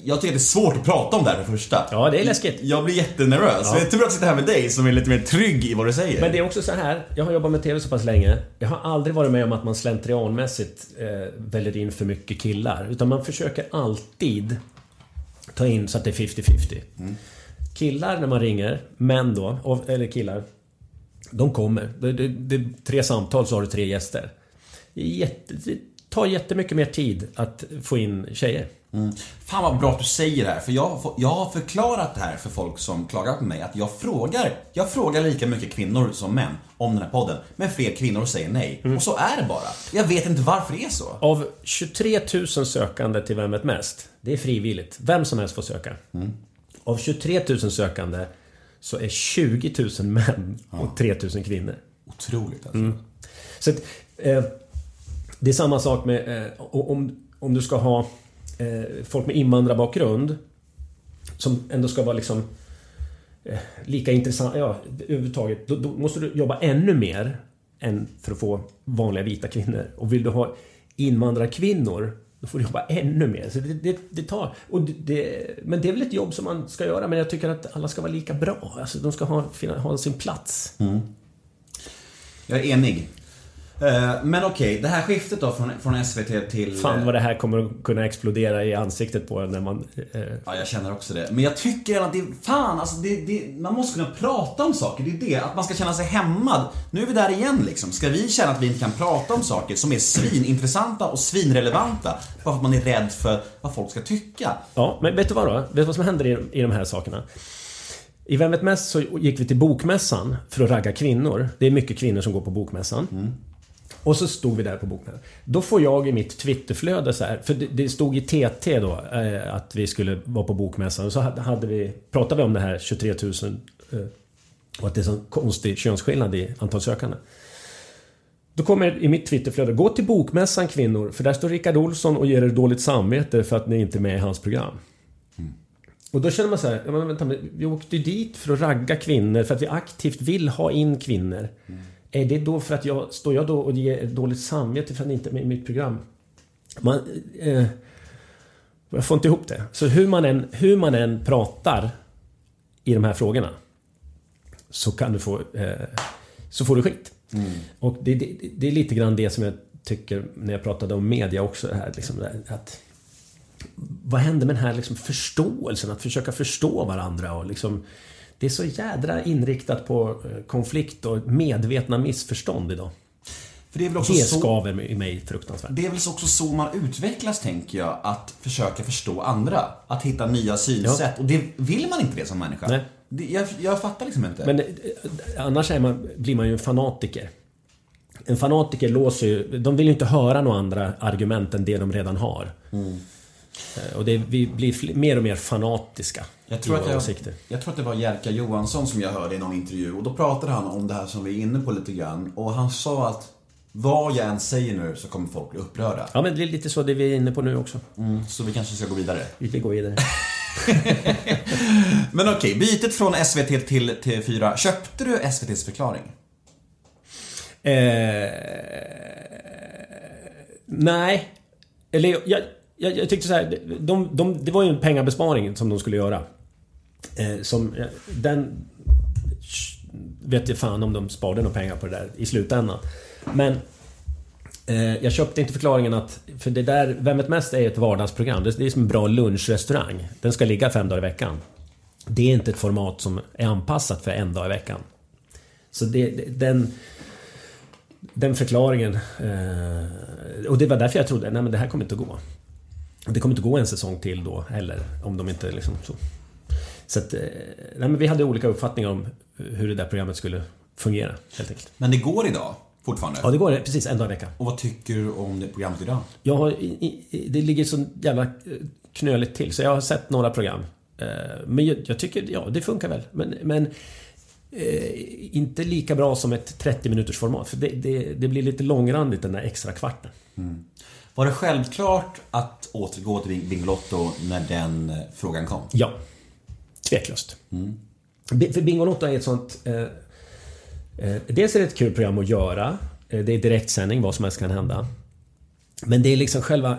jag tycker det är svårt att prata om det här för första. Ja, det är läskigt. Jag blir jättenervös. Ja. Det är tur att jag sitter här med dig som är lite mer trygg i vad du säger. Men det är också så här, jag har jobbat med TV så pass länge. Jag har aldrig varit med om att man slentrianmässigt eh, väljer in för mycket killar. Utan man försöker alltid ta in så att det är 50-50. Killar när man ringer, män då, eller killar. De kommer. Det, det, det är tre samtal så har du tre gäster. Det, är jätte, tar jättemycket mer tid att få in tjejer. Mm. Fan vad bra att du säger det här, för jag, jag har förklarat det här för folk som klagar på mig, att jag frågar, jag frågar lika mycket kvinnor som män om den här podden, men fler kvinnor säger nej. Och så är det bara. Jag vet inte varför det är så. Av 23 000 sökande till Vem vet mest? Det är frivilligt. Vem som helst får söka. Av 23 000 sökande så är 20 000 män och 3 000 kvinnor. Otroligt alltså. Mm. Så att, eh, det är samma sak med eh, om, om du ska ha eh, folk med invandrarbakgrund som ändå ska vara liksom eh, lika intressant, ja överhuvudtaget. Då, då måste du jobba ännu mer än för att få vanliga vita kvinnor. Och vill du ha invandrarkvinnor då får du jobba ännu mer. Så det, det, det tar... Och det, men det är väl ett jobb som man ska göra, men jag tycker att alla ska vara lika bra. Alltså, de ska ha, ha sin plats. Mm. Jag är enig. Eh, Men okej, det här skiftet då från, från SVT till... Fan vad det här kommer att kunna explodera i ansiktet på en när man... Eh, Ja, jag känner också det. Men jag tycker att det, fan alltså, det, det, man måste kunna prata om saker. Det är det, att man ska känna sig hämmad. Nu är vi där igen liksom. Ska vi känna att vi inte kan prata om saker som är svinintressanta och svinrelevanta bara för att man är rädd för vad folk ska tycka? ja, men vet du vad då? Vet du vad som händer i, i de här sakerna? I Vem vet mest så gick vi till Bokmässan för att ragga kvinnor. Det är mycket kvinnor som går på Bokmässan. Och så stod vi där på Bokmässan. Då får jag i mitt Twitterflöde så här, för det, det stod i TT då eh, att vi skulle vara på Bokmässan. Och så hade, hade vi, pratade vi om det här 23 000 eh, och att det är så konstig könsskillnad i antal sökande. Då kommer i mitt Twitterflöde, gå till Bokmässan kvinnor, för där står Rickard Olsson och ger er dåligt samvete för att ni inte är med i hans program. Och då känner man så här, ja, men vänta, vi åkte ju dit för att ragga kvinnor, för att vi aktivt vill ha in kvinnor. Är det då för att jag, står jag då och ger er dåligt samvete för att inte är med i mitt program? Man, eh, jag får inte ihop det. Så hur man än, hur man än pratar i de här frågorna så kan du få, eh, så får du skit. Och det, det, det är lite grann det som jag tycker när jag pratade om media också. Här, liksom, att, vad händer med den här liksom, förståelsen? Att försöka förstå varandra och liksom... Det är så jädra inriktat på eh, konflikt och medvetna missförstånd idag. För det är väl också Det så... skaver i mig fruktansvärt. Det är väl också så man utvecklas, tänker jag. Att försöka förstå andra. Att hitta nya synsätt. Och det vill man inte det som människa. Nej. Det, jag, jag fattar liksom inte. Men eh, annars är man, blir man ju en fanatiker. En fanatiker låser ju... De vill ju inte höra några andra argument än det de redan har. Eh, Och det, vi blir fl- mer och mer fanatiska Jag tror, att jag, jag tror att det var Jerka Johansson som jag hörde i någon intervju och då pratade han om det här som vi är inne på lite grann och han sa att vad jag än säger nu så kommer folk bli upprörda. Ja, men det är lite så det vi är inne på nu också. Mm, så vi kanske ska gå vidare. Vi vill gå vidare. Men okej, bytet från SVT till TV4. Köpte du SVTs förklaring? Eh, nej. Eller jag, jag, jag tyckte så här, de, de, det var ju en pengabesparing som de skulle göra. Eh, som, eh, den... Vet jag fan om de sparade några pengar på det där i slutändan. Men... Eh, jag köpte inte förklaringen att... För det där, Vem vet mest är ett vardagsprogram. Det, det är som en bra lunchrestaurang. Den ska ligga fem dagar i veckan. Det är inte ett format som är anpassat för en dag i veckan. Så det, det, den... Den förklaringen... Eh, och det var därför jag trodde, nej men det här kommer inte att gå. Det kommer inte att gå en säsong till då heller. Om de inte liksom så. Så att, eh, nej men vi hade olika uppfattningar om hur det där programmet skulle fungera, helt enkelt. Men det går idag, fortfarande? Ja, det går precis en dag i veckan. Och vad tycker du om det programmet idag? Jag har, det ligger så jävla eh, knöligt till, så jag har sett några program. Eh, Men jag, jag tycker, ja, det funkar väl. Men, men eh, inte lika bra som ett 30 minuters format. För det, det, det blir lite långrandigt den där extra kvarten. Var det självklart att återgå till Bingolotto när den frågan kom? Ja. Tveklöst. Mm. För Bingolotto är ett sånt... Eh, eh, dels är det ett kul program att göra. Eh, det är direktsändning, vad som helst kan hända. Men det är liksom själva...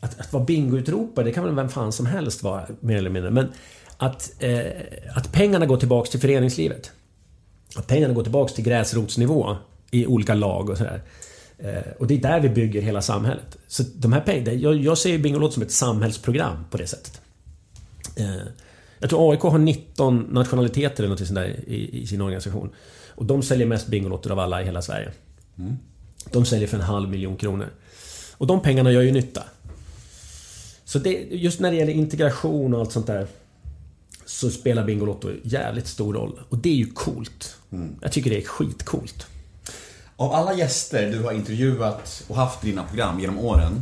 Att, att vara bingoutropare, det kan väl vem fan som helst vara, mer eller mindre. Men att, eh, att pengarna går tillbaks till föreningslivet. Att pengarna går tillbaks till gräsrotsnivå i olika lag och sådär. Eh, och det är där vi bygger hela samhället. Så de här pengarna, jag, jag ser Bingolotto som ett samhällsprogram på det sättet. Eh, jag tror AIK har 19 nationaliteter eller något sånt där i, i sin organisation. Och de säljer mest Bingolotter av alla i hela Sverige. De säljer för en halv miljon kronor. Och de pengarna gör ju nytta. Så det, just när det gäller integration och allt sånt där så spelar Bingolotto jävligt stor roll. Och det är ju coolt. Jag tycker det är skitcoolt. Av alla gäster du har intervjuat och haft i dina program genom åren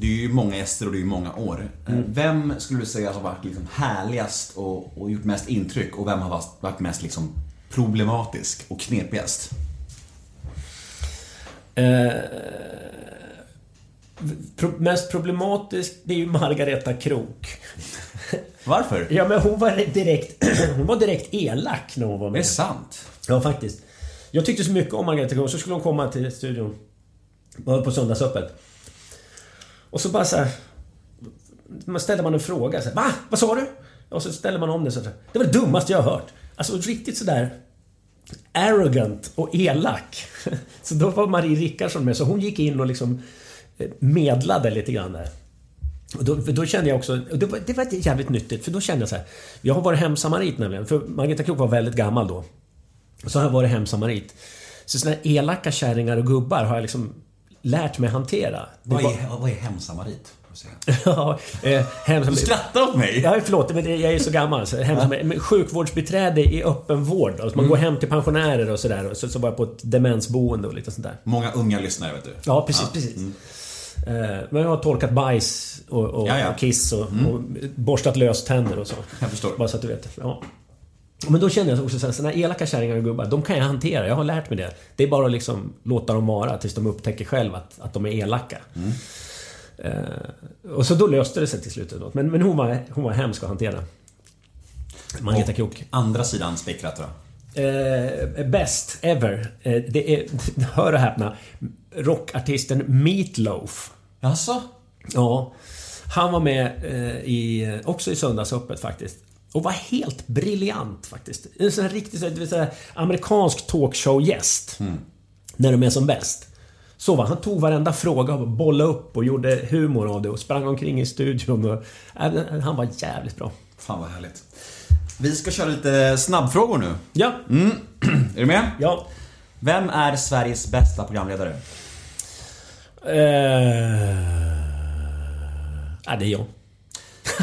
Det är ju många gäster och det är ju många år. Mm. Vem skulle du säga har varit liksom härligast och, och gjort mest intryck och vem har varit- mest liksom problematisk och knepigast? Eh, pro, mest problematisk, det är ju Margareta Krok. Varför? Ja men hon var direkt, hon var direkt elak när hon var Det är med. sant. Ja faktiskt. Jag tyckte så mycket om Margareta Krok, så skulle hon komma till studion. På söndagsöppet. Och så bara så här. Man ställer man en fråga så här, Va? Vad sa du? Och så ställer man om det så här. Det var det dummaste jag har hört. Alltså riktigt sådär arrogant och elak. Så då var Marie Rickardsson med, så hon gick in och liksom eh, medlade lite grann där. Och då, då kände jag också, och det var, det var jävligt nyttigt, för då kände jag så här. Jag har varit hemsamarit nämligen, för Margareta Krook var väldigt gammal då. Så har jag varit hemsamarit. Så såna här elaka kärringar och gubbar har jag liksom lärt mig hantera. Vad var- är, vad är hemsamarit? ja, eh, Du hemsamarit. skrattar åt mig! Ja, förlåt, men jag är så gammal. Så. Men sjukvårdsbiträde i öppen vård. Alltså man går hem till pensionärer och sådär. och Så, så var jag på ett demensboende och lite sånt där. Många unga lyssnare vet du. Ja, precis, precis. Eh, Men jag har torkat bajs och, och, Ja, ja. och kiss och, och borstat löständer och så. Jag förstår. Bara så att du vet. Ja. Men då kände jag också så här, såna elaka kärringar och gubbar, de kan jag hantera. Jag har lärt mig det. Det är bara att liksom låta dem vara tills de upptäcker själv att, att de är elaka. Eh, och så då löste det sig till slut. Men, men hon, var, hon var hemsk att hantera. Margareta Krook. Andra sidan spektrat då? Eh, best ever. Eh, det är, hör och häpna, rockartisten Meatloaf. Jaså? Ja. Han var med eh, i, också i Söndagsöppet faktiskt. Och var helt briljant faktiskt. En sån här riktig så här, amerikansk talkshow-gäst. När de är som bäst. Så var han. tog varenda fråga och bollade upp och gjorde humor av det och sprang omkring i studion. Och, äh, han var jävligt bra. Fan vad härligt. Vi ska köra lite snabbfrågor nu. Ja, Är du med? ja. Vem är Sveriges bästa programledare? Eh... Ja, det är jag.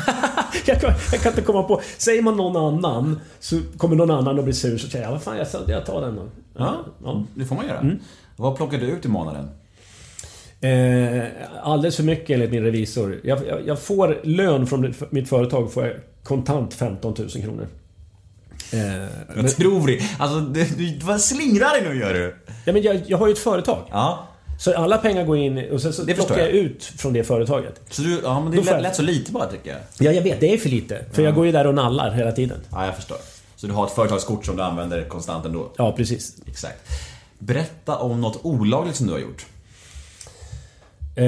jag, kan, jag kan inte komma på... Säger man någon annan så kommer någon annan att bli sur så säger jag vad fan jag, jag tar den då. Ja, ja. det får man göra. Vad plockar du ut i månaden? Eh, alldeles för mycket enligt min revisor. Jag, jag, jag får lön från mitt företag får jag kontant 15 000 kronor. Eh, men, tror det. Alltså, du, du vad slingrar dig nu gör du. ja, men jag, jag har ju ett företag. Ja. Så alla pengar går in och sen så Det plockar jag jag. ut från det företaget. Så du, ja men det lät, lät så lite bara tycker jag. Ja, jag vet. Det är för lite. För jag går ju där och nallar hela tiden. Ja, jag förstår. Så du har ett företagskort som du använder konstant ändå? Ja, precis. Exakt. Berätta om något olagligt som du har gjort. Eh,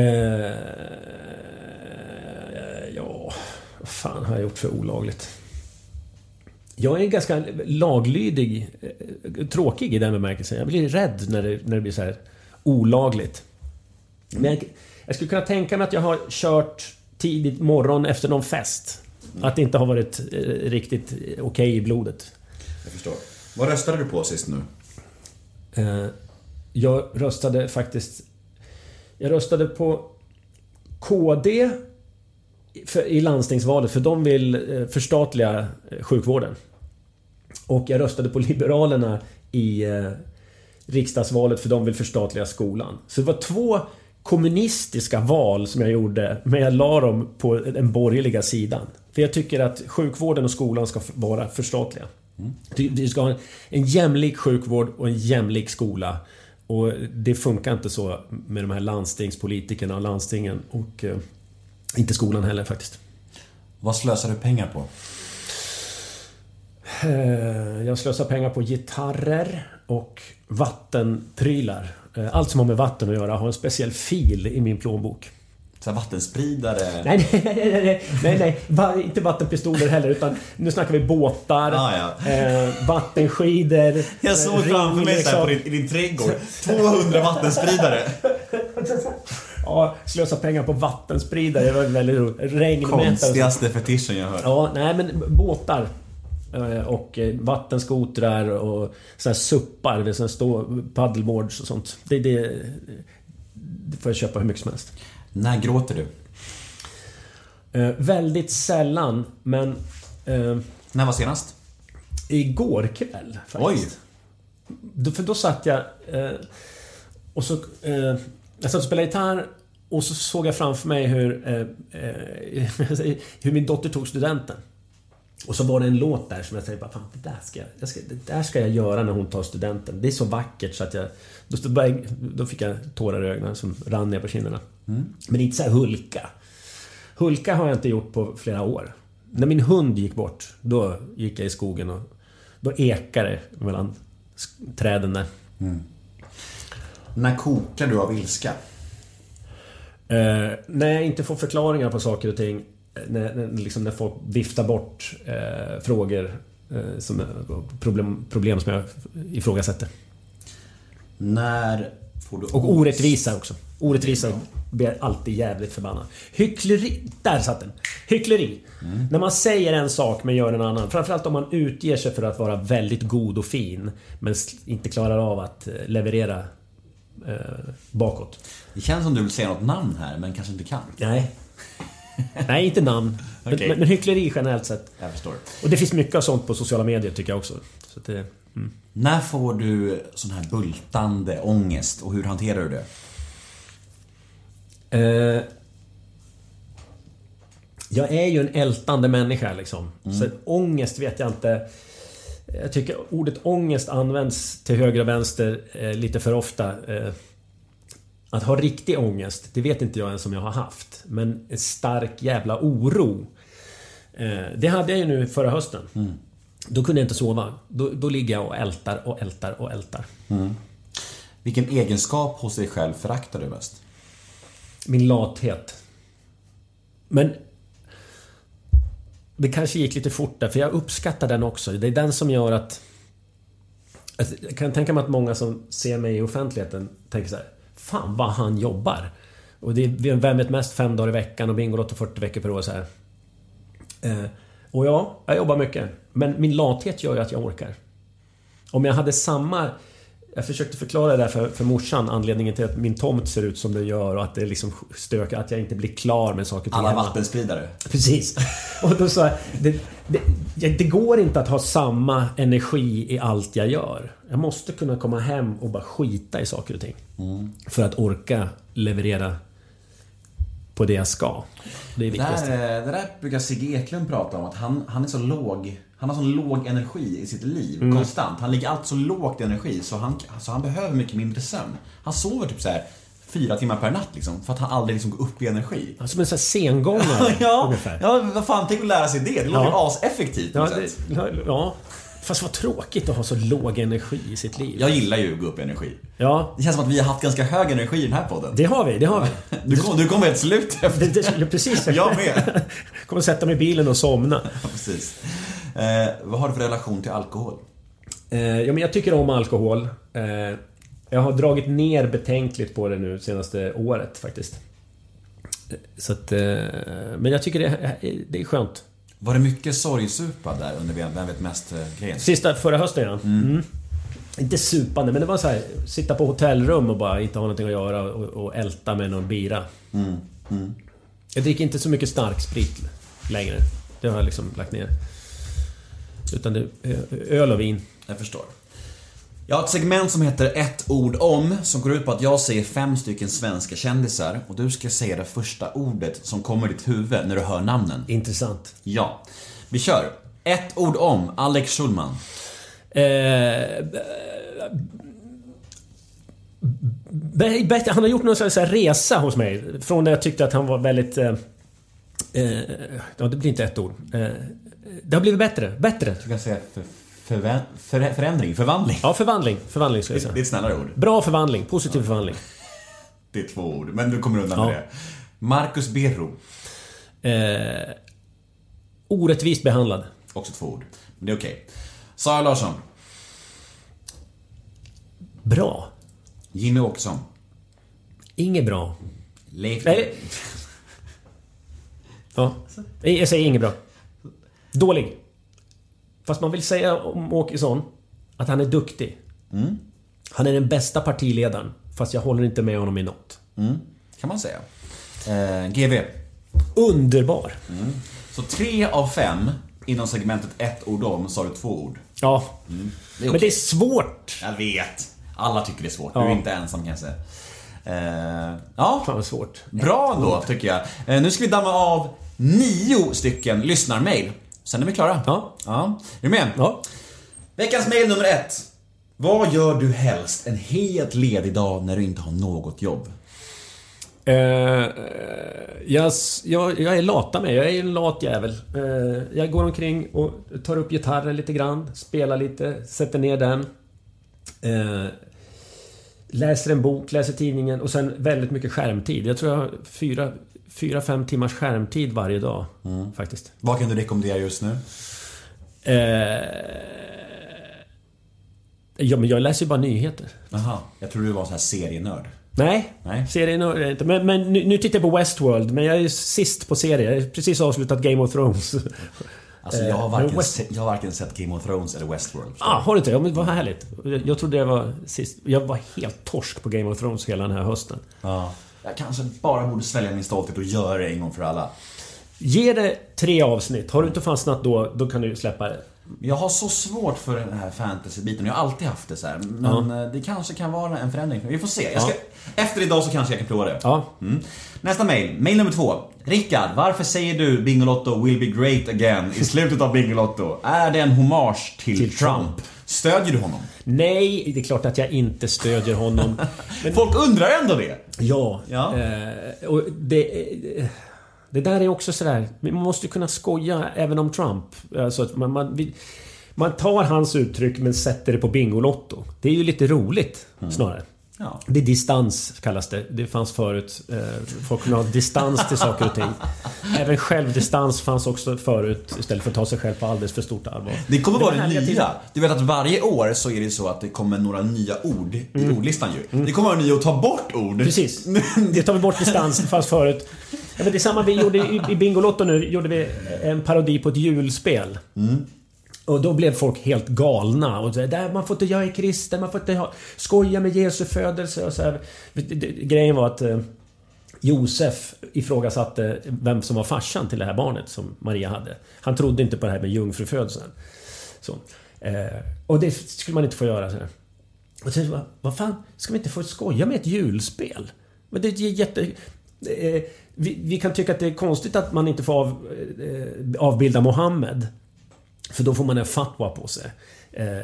ja, vad fan har jag gjort för olagligt? Jag är ganska laglydig, eh, tråkig i den bemärkelsen. Jag blir rädd när det, när det blir så här olagligt. Men jag, jag skulle kunna tänka mig att jag har kört tidigt morgon efter någon fest. Att det inte har varit eh, riktigt okej i blodet. Jag förstår. Vad röstade du på sist nu? Eh, jag röstade faktiskt... Jag röstade på KD för, i landstingsvalet för de vill eh, förstatliga eh, sjukvården. Och jag röstade på Liberalerna i eh, riksdagsvalet för de vill förstatliga skolan. Så det var två kommunistiska val som jag gjorde, men jag la dem på den borgerliga sidan. För jag tycker att sjukvården och skolan ska vara förstatliga. Vi ska ha en, en jämlik sjukvård och en jämlik skola. Och det funkar inte så med de här landstingspolitikerna och landstingen och eh, inte skolan heller faktiskt. Vad slösar du pengar på? Eh, Jag slösar pengar på gitarrer och vattenprylar. Eh, Allt som har med vatten att göra har en speciell fil i min plånbok. Så vattenspridare? Nej, nej, nej, nej, nej, inte vattenpistoler heller utan nu snackar vi båtar, Ah, ja. eh, vattenskidor, Jag såg eh, framför mig så här på din, i din trädgård, 200 vattenspridare. Ja, slösa pengar på vattenspridare, det var väldigt roligt. Regnmätare. Konstigaste fetischen jag hört. Ja, nej men båtar. Eh, Och eh, vattenskotrar och såna här suppar, såna stå paddleboards och sånt. Det, det, det får jag köpa hur mycket som helst. När gråter du? Eh, väldigt sällan, men eh, När var senast? igår kväll faktiskt. Då, för då satt jag eh, och så... Eh, jag satt och spelade gitarr och så såg jag framför mig hur, hur min dotter tog studenten. Och så var det en låt där som jag tänkte fan det där ska jag, jag ska, det där ska jag göra när hon tar studenten. Det är så vackert så att jag... Då, började- då fick jag tårar i ögonen som rann ner på kinderna. Men inte så här Hulka. Hulka har jag inte gjort på flera år. När min hund gick bort, då gick jag i skogen och då ekade det mellan träden där. När kokar du av ilska? Eh, när jag inte får förklaringar på saker och ting. När, när, liksom när folk viftar bort eh, frågor eh, som, problem, problem som jag ifrågasätter. När får du Och orättvisa också. Orättvisa blir alltid jävligt förbannad. Hyckleri. Där satt den! Hyckleri. När man säger en sak men gör en annan. Framförallt om man utger sig för att vara väldigt god och fin. Men inte klarar av att eh, leverera eh, bakåt. Det känns som du vill säga något namn här, men kanske inte kan. Nej. Nej, inte namn. Men, Okej. men, men hyckleri generellt sett. Jag förstår. Och det finns mycket av sånt på sociala medier tycker jag också. Så det, mm. När får du sån här bultande ångest och hur hanterar du det? Eh, jag är ju en ältande människa liksom. Så ångest vet jag inte. Jag tycker ordet ångest används till höger och vänster eh, lite för ofta. Eh, att ha riktig ångest, det vet inte jag ens om jag har haft. Men en stark jävla oro. Eh, det hade jag ju nu förra hösten. Då kunde jag inte sova. Då, då ligger jag och ältar och ältar och ältar. Vilken egenskap hos dig själv föraktar du mest? Min lathet. Men... Det kanske gick lite fort där, för jag uppskattar den också. Det är den som gör att... att jag kan tänka mig att många som ser mig i offentligheten tänker så här. Fan vad han jobbar. Och det är Vem vet mest fem dagar i veckan och Bingolotto 40 veckor per år så här. Eh, och ja, jag jobbar mycket. Men min lathet gör ju att jag orkar. Om jag hade samma... Jag försökte förklara det där för, för morsan, anledningen till att min tomt ser ut som den gör och att det är liksom stök, att jag inte blir klar med saker Alla hemma. vattenspridare. Precis. Och då sa jag, det, det, det går inte att ha samma energi i allt jag gör. Jag måste kunna komma hem och bara skita i saker och ting. För att orka leverera på det jag ska. Det är Det viktigast. där, eh, det där brukar Sigge Eklund prata om, att han, han är så låg Han har sån låg energi i sitt liv, Mm. konstant. Han ligger alltid så lågt i energi så han, så han behöver mycket mindre sömn. Han sover typ så här fyra timmar per natt liksom, för att han aldrig liksom går upp i energi. Som en sån här sengångare ja, ungefär. ja, vad fan, tänk att lära sig det. Det låter ju Ja. aseffektivt på Ja, det, ja, ja. Fast vad tråkigt att ha så låg energi i sitt liv. Jag gillar ju att gå upp i energi. Ja, Det känns som att vi har haft ganska hög energi i den här podden. det har vi. Det har vi. Du kom, du kom helt slut efter. Det, det, ja, precis. Jag med. kommer sätta mig i bilen och somna. Precis. Eh, vad har du för relation till alkohol? Eh, ja, men jag tycker om alkohol. Eh, jag har dragit ner betänkligt på det nu senaste året faktiskt. Så att, men jag tycker det, det är skönt. Var det mycket sorgsupa där under Vem vet mest-grejen? Sista, förra hösten ja. Mm. Inte supande, men det var så här, sitta på hotellrum och bara inte ha någonting att göra och, och älta med någon bira. Jag dricker inte så mycket stark sprit längre. Det har jag liksom lagt ner. Utan det är öl och vin. Jag förstår. Jag har ett segment som heter ett ord om, som går ut på att jag säger fem stycken svenska kändisar och du ska säga det första ordet som kommer i ditt huvud när du hör namnen. Intressant. Ja. Vi kör. Ett ord om Alex Schulman. Eh, han har gjort någon slags resa hos mig. Från när jag tyckte att han var väldigt... Eh, eh, ja, det blir inte ett ord. Eh, det har blivit bättre. Bättre. Du kan säga för, förvä- för, förändring, förvandling. Ja, förvandling. Förvandling ska jag Det är säga. ett snällare ord. Bra förvandling. Positiv förvandling. Det är två ord, men du kommer undan Ja. med det. Marcus Birro. Eh, orättvist behandlad. Också två ord. Men det är okej. Sara Larsson. Bra. Jimmy Åkesson. Inget bra. Leif... Nej. Ja. Jag säger inget bra. Dålig. Fast man vill säga om Åkesson att han är duktig. Han är den bästa partiledaren. Fast jag håller inte med honom i något. Kan man säga. Eh, GV. Underbar. Så tre av fem inom segmentet ett ord om har du två ord. Ja. Det är Men det är svårt. Jag vet. Alla tycker det är svårt. Ja. Du är inte ensam kan jag säga. Eh, ja, Fan vad svårt. bra ändå tycker jag. Eh, nu ska vi damma av nio stycken lyssnarmail. Sen är vi klara. Ja. ja. Är du med? Ja. Veckans mail nummer ett. Vad gör du helst en helt ledig dag när du inte har något jobb? Eh, jag, jag, jag är lata med. Jag är en lat jävel. Eh, jag går omkring och tar upp gitarren lite grann, spelar lite, sätter ner den. Eh, läser en bok, läser tidningen och sen väldigt mycket skärmtid. Jag tror jag har fyra, fyra fem timmars skärmtid varje dag. Faktiskt. Vad kan du rekommendera just nu? Eh, ja, men jag läser ju bara nyheter. Jaha, jag tror du var en sån här serienörd. Nej, Nej. serien är inte. Men, men nu, nu tittar jag på Westworld, men jag är sist på serier. Jag har precis avslutat Game of Thrones. Alltså jag har, Eh, varken West- jag har varken sett Game of Thrones eller Westworld. Ah, har du inte? Ja, men vad härligt. Jag- Jag trodde det var sist. Jag var helt torsk på Game of Thrones hela den här hösten. Ja. Jag kanske bara borde svälja min stolthet och göra det en gång för alla. Ge det tre avsnitt. Har du inte fastnat då, då kan du släppa det. Jag har så svårt för den här fantasy-biten. Jag har alltid haft det så här. Men eh, det kanske kan vara en förändring. Vi får se. Jag ska, Efter idag så kanske jag kan prova det. Ja. Mm. Nästa mail. Mail nummer två. Rickard, varför säger du Bingolotto will be great again i slutet av Bingolotto? Är det en hommage till, Till Trump? Trump. Stödjer du honom? Nej, det är klart att jag inte stödjer honom. Men Folk undrar ändå det. Ja. Ja. Eh, och det, eh, det där är också sådär... Man måste kunna skoja även om Trump. Alltså att man, man, vi, man tar hans uttryck men sätter det på Bingolotto. Det är ju lite roligt snarare. Ja. Det är distans kallas det. Det fanns förut. Eh, folk kunde ha distans till saker och ting. Även självdistans fanns också förut istället för att ta sig själv på alldeles för stort allvar. Det kommer vara var det nya. tider. Du vet att varje år så är det så att det kommer några nya ord i ordlistan ju. Det kommer vara nya att ta bort ord. Mm. Precis. Det tar vi bort distans, det fanns förut. Ja, men det är samma vi gjorde i, i Bingolotto nu, gjorde vi en parodi på ett julspel. Och då blev folk helt galna. Och så, där, man får inte, jag är kristen, man får inte ha, skoja med Jesu födelse och så här. Grejen var att eh, Josef ifrågasatte vem som var farsan till det här barnet som Maria hade. Han trodde inte på det här med jungfrufödseln. Så. Eh, och det skulle man inte få göra. Så här. Och sen, vad, vad fan, ska vi inte få skoja med ett julspel? Men det är jätte... Eh, vi, vi kan tycka att det är konstigt att man inte får av, eh, eh avbilda Mohammed. För då får man en fatwa på sig. Eh,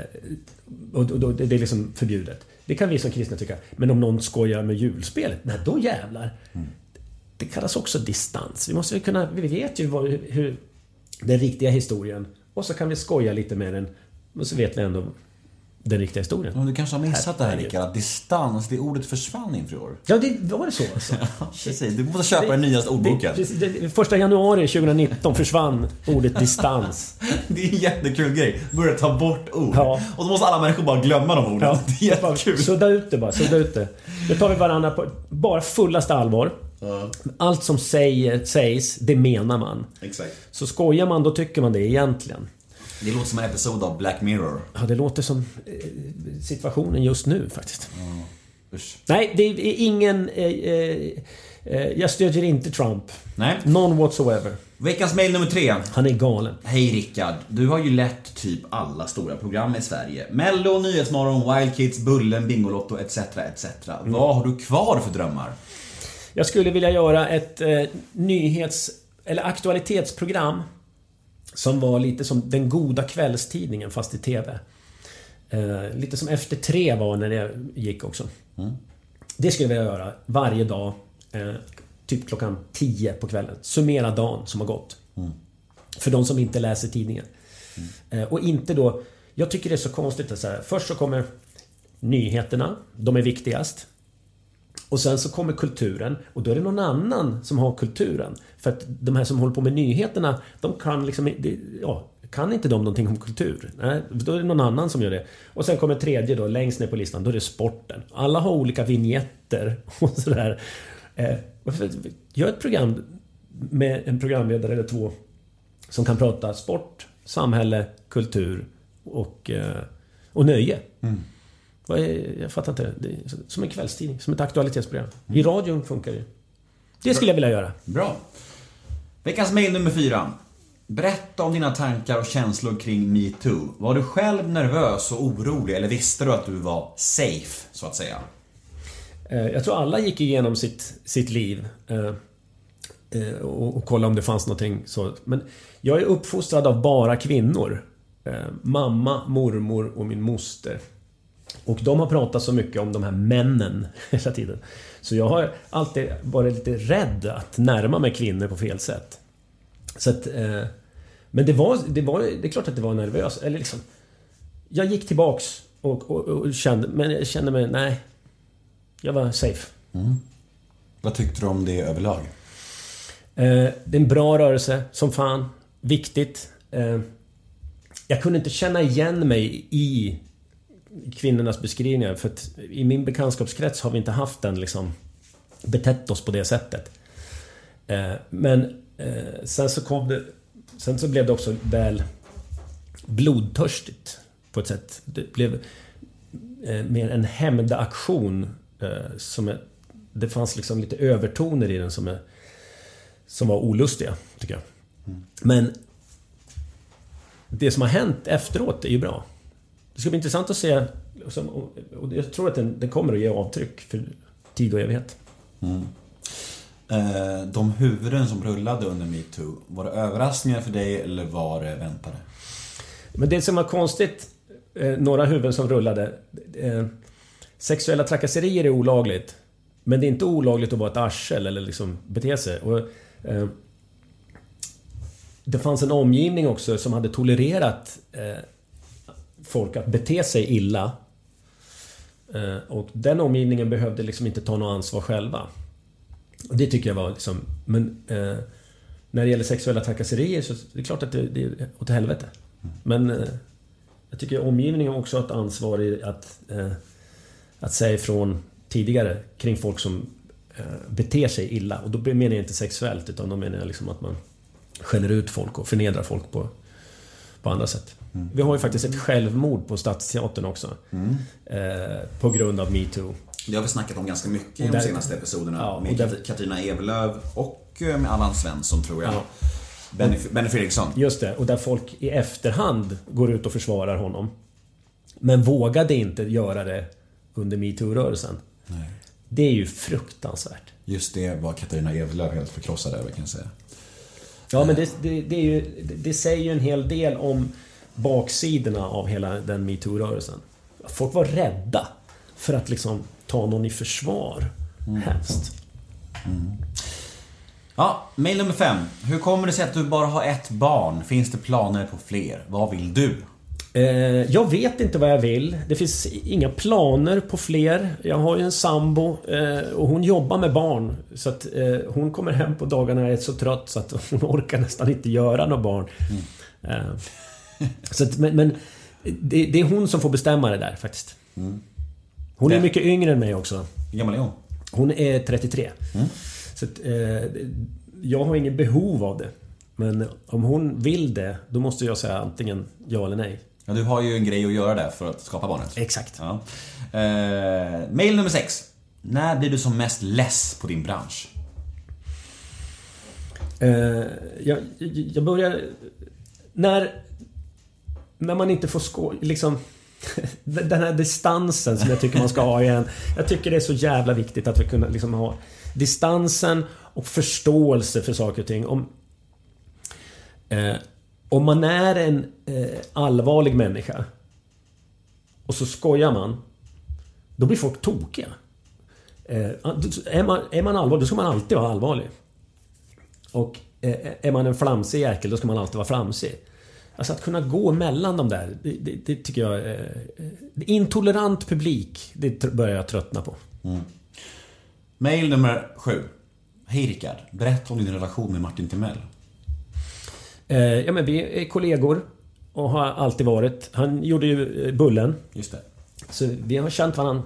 och då, det är liksom förbjudet. Det kan vi som kristna tycka. Men om någon skojar med julspelet, nej då jävlar. Det kallas också distans. Vi måste kunna... Vi vet ju vad, hur den riktiga historien. Och så kan vi skoja lite med den Men så vet vi ändå den riktiga historien. Men du kanske har missat det här. Rickard, att distans, det ordet försvann inför i år. Ja, det var det så alltså? Precis, du måste köpa den nyaste ordboken. Det, det, första januari 2019 försvann ordet distans. Det är en jättekul grej. Börja ta bort ord. Ja. Och så måste alla människor bara glömma de orden. Det är jättekul. Sudda ut det bara, sudda ut det. Nu tar vi varandra på bara fullaste allvar. Allt som säger, sägs, det menar man. Exakt. Så skojar man, då tycker man det egentligen. Det låter som en episod av Black Mirror. Ja, det låter som eh, situationen just nu faktiskt. Usch. Nej, det är ingen... Eh, eh, eh, jag stödjer inte Trump. Nej. None whatsoever. Veckans mail nummer tre. Han är galen. Hej Rickard, du har ju lett typ alla stora program i Sverige. Mello, Nyhetsmorgon, Wild Kids, Bullen, Bingolotto etc. etc. Vad har du kvar för drömmar? Jag skulle vilja göra ett eh, nyhets... Eller aktualitetsprogram. Som var lite som Den goda kvällstidningen fast i TV. Eh, lite som Efter tre var när det gick också. Det skulle jag vilja göra varje dag. Eh, typ klockan 10 på kvällen. Summera dagen som har gått. För de som inte läser tidningen. Eh, och inte då... Jag tycker det är så konstigt att så här, Först så kommer nyheterna. De är viktigast. Och sen så kommer kulturen och då är det någon annan som har kulturen. För att de här som håller på med nyheterna, de kan liksom ja, kan inte de någonting om kultur? Nej, då är det någon annan som gör det. Och sen kommer tredje då, längst ner på listan, då är det sporten. Alla har olika vignetter och sådär. Eh, gör ett program med en programledare eller två som kan prata sport, samhälle, kultur och, eh, och nöje. Mm är, jag fattar inte. Det är som en kvällstidning, som ett aktualitetsprogram. I radion funkar det. Det skulle jag vilja göra. Bra. Veckans mail nummer fyra. Berätta om dina tankar och känslor kring metoo. Var du själv nervös och orolig eller visste du att du var safe, så att säga? Eh, Jag tror alla gick igenom sitt, sitt liv. eh, eh, Och, och kollade om det fanns någonting så. Men jag är uppfostrad av bara kvinnor. Mamma, mormor och min moster. Och de har pratat så mycket om de här männen hela tiden. Så jag har alltid varit lite rädd att närma mig kvinnor på fel sätt. Så att... eh, Men det var, det var... Det är klart att det var nervöst. Eller liksom... Jag gick tillbaks och, och, och kände... Men jag kände mig... Nej. Jag var safe. Vad tyckte du om det överlag? Eh, det är en bra rörelse, som fan. Viktigt. Eh, jag kunde inte känna igen mig i kvinnornas beskrivningar. För att i min bekantskapskrets har vi inte haft den liksom... Betett oss på det sättet. Eh, men eh, sen så kom det... Sen så blev det också väl blodtörstigt på ett sätt. Det blev eh, mer en hämndaktion som är, Det fanns liksom lite övertoner i den som är som var olustiga, tycker jag. Men det som har hänt efteråt är ju bra. Det ska bli intressant att se, och jag tror att den, den kommer att ge avtryck för tid och evighet. Eh, De huvuden som rullade under metoo, var det överraskningar för dig eller var det väntade? Men det som var konstigt, eh, några huvuden som rullade. Eh, sexuella trakasserier är olagligt. Men det är inte olagligt att vara ett arsel eller liksom bete sig. Och, det fanns en omgivning också som hade tolererat folk att bete sig illa. Eh, och den omgivningen behövde liksom inte ta något ansvar själva. Och det tycker jag var liksom... Men eh, när det gäller sexuella trakasserier så det är klart att det, det är åt helvete. Men eh, jag tycker omgivningen också har ett ansvar i att, eh, att säga ifrån tidigare kring folk som eh, beter sig illa. Och då menar jag inte sexuellt utan då menar jag liksom att man skäller ut folk och förnedrar folk på, på andra sätt. Vi har ju faktiskt ett självmord på Stadsteatern också. Eh, på grund av metoo. Det har vi snackat om ganska mycket i Och de där- senaste episoderna. Ja, med där- Kat- Katarina Evelöv och eh, med Allan Svensson tror jag. Ja. Benny, Benny Fredriksson. Just det, och där folk i efterhand går ut och försvarar honom. Men vågade inte göra det under metoo-rörelsen. Det är ju fruktansvärt. Just det var Katarina Evelöv helt förkrossad över kan jag säga. Ja, men det, det, det, ju, det, säger ju en hel del om baksidorna av hela den metoo-rörelsen. Folk var rädda för att liksom ta någon i försvar. Helst. Ja, mail nummer fem. Hur kommer det sig att du bara har ett barn? Finns det planer på fler? Vad vill du? Eh, jag vet inte vad jag vill. Det finns inga planer på fler. Jag har ju en sambo eh, och hon jobbar med barn. Så att eh, hon kommer hem på dagarna och är så trött så att hon orkar nästan inte göra några barn. Eh, så att, men men det, det är hon som får bestämma det där faktiskt. Hon är mycket yngre än mig också. Hur gammal är hon? Hon är 33. Så att, eh, jag har inget behov av det. Men om hon vill det, då måste jag säga antingen ja eller nej. Ja, du har ju en grej att göra där för att skapa barnet. Exakt. Ja. Eh, mail nummer sex. När blir du som mest less på din bransch? Eh, jag, jag börjar... När... När man inte får skå... Liksom... Den här distansen som jag tycker man ska ha igen. Jag tycker det är så jävla viktigt att vi kunna liksom ha distansen och förståelse för saker och ting. Om, eh, om man är en eh, allvarlig människa och så skojar man. Då blir folk tokiga. Eh, är, man, är man allvarlig, då ska man alltid vara allvarlig. Och eh, är man en flamsig jäkel, då ska man alltid vara flamsig. Alltså att kunna gå mellan de där, det, det, det tycker jag... Eh, eh intolerant publik, det börjar jag tröttna på. Mm. Mail nummer sju. Hej Rickard. Berätta om din relation med Martin Timell. Eh, ja men vi är kollegor. Och har alltid varit. Han gjorde ju eh, Bullen. Just det. Så vi har känt varandra.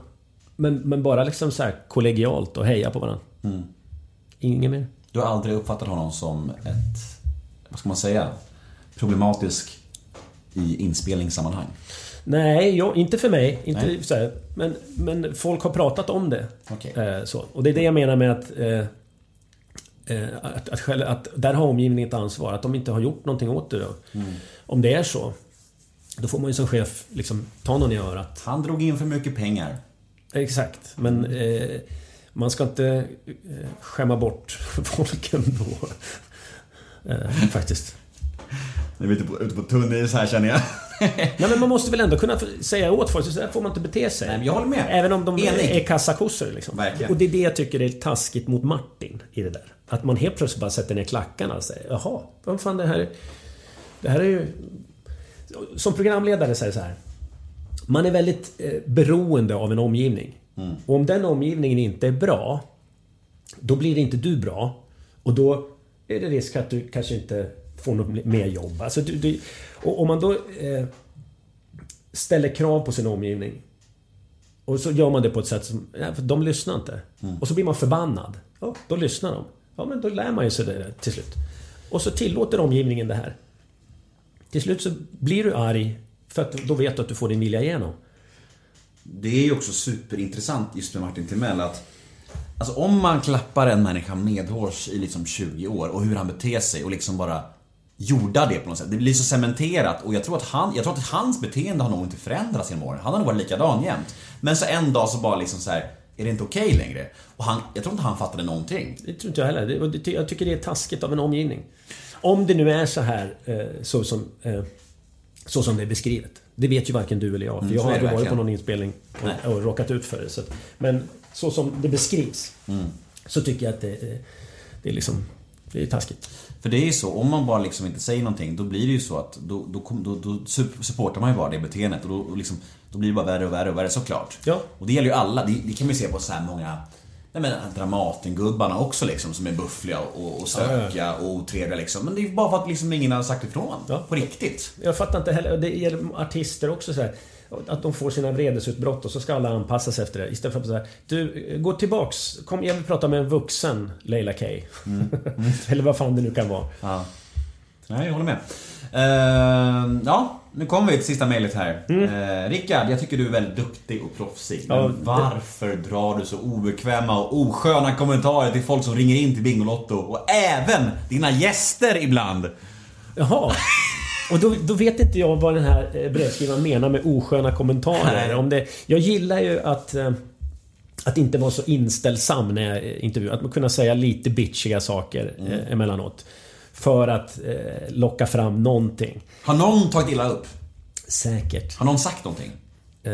Men, men bara liksom så här kollegialt och heja på varandra. Inget mer. Du har aldrig uppfattat honom som ett, vad ska man säga, problematisk i inspelningssammanhang? Nej, jag, inte för mig. Inte Nej. så här, men, men folk har pratat om det. Okej. Eh, så. Och det är det jag menar med att... Eh, att, att, själv, att där har omgivningen ett ansvar. Att de inte har gjort någonting åt det. Mm. Om det är så. Då får man ju som chef liksom ta någon i örat. Han drog in för mycket pengar. Exakt. Men eh, man ska inte eh, skämma bort folk ändå. Eh, faktiskt. Nu är vi ute på, ute på tunn is här känner jag. Nej men man måste väl ändå kunna säga åt folk, så där får man inte bete sig. Nej, jag håller med. Även om de Enig. är kassakossor liksom. Verkligen. Och det är det jag tycker är taskigt mot Martin i det där. Att man helt plötsligt bara sätter ner klackarna och säger Jaha, vad fan det här... Det här är ju... Som programledare säger så här. Man är väldigt eh, beroende av en omgivning. Och om den omgivningen inte är bra, då blir inte du bra. Och då är det risk att du kanske inte får något mer jobb. Alltså du, du, och om man då eh, ställer krav på sin omgivning. Och så gör man det på ett sätt som... Ja, för de lyssnar inte. Och så blir man förbannad. Ja, då lyssnar de. Ja, men då lär man ju sig det till slut. Och så tillåter omgivningen det här. Till slut så blir du arg. För att då vet du att du får din vilja igenom. Det är ju också superintressant just med Martin Timell att Alltså om man klappar en människa medhårs i liksom 20 år och hur han beter sig och liksom bara jordar det på något sätt. Det blir så cementerat och jag tror att, han, jag tror att hans beteende har nog inte förändrats genom åren. Han har nog varit likadan jämt. Men så en dag så bara liksom så här, är det inte okej längre? Och han, jag tror inte han fattade någonting. Det tror inte jag heller. Jag tycker det är taskigt av en omgivning. Om det nu är så här eh, så som, eh, så som det är beskrivet. Det vet ju varken du eller jag. För Mm, jag har aldrig varit på någon inspelning och, och råkat ut för det. Så att, men så som det beskrivs. Mm. Så tycker jag att det, det är liksom... Det är taskigt. För det är ju så, om man bara liksom inte säger någonting då blir det ju så att då, då, då, då sup- supportar man ju bara det beteendet och då, och liksom, då blir det bara värre och värre och värre såklart. Ja. Och det gäller ju alla, det, det kan man ju se på så många Nej men Dramaten-gubbarna också liksom som är buffliga och, och stökiga och otrevliga liksom. Men det är bara för att liksom ingen har sagt ifrån. Ja. På riktigt. Jag fattar inte heller, det gäller artister också så här. Att de får sina vredesutbrott och så ska alla anpassa sig efter det. Istället för att säga Du, gå tillbaks. Kom, jag vill prata med en vuxen Leila K. Eller vad fan det nu kan vara. Ja. Nej, jag håller med. Uh, ja, nu kommer vi till sista mejlet här. Mm. Rickard, jag tycker du är väldigt duktig och proffsig. Men Ja, det- varför drar du så obekväma och osköna kommentarer till folk som ringer in till Bingolotto? Och även dina gäster ibland. Jaha. Och då, då vet inte jag vad den här eh, brevskrivaren menar med osköna kommentarer. Nej. Om det, jag gillar ju att... eh, Att inte vara så inställsam när jag intervjuar. Att man kunna säga lite bitchiga saker eh, emellanåt. För att eh, locka fram någonting. Har någon tagit illa upp? Säkert. Har någon sagt någonting? Eh,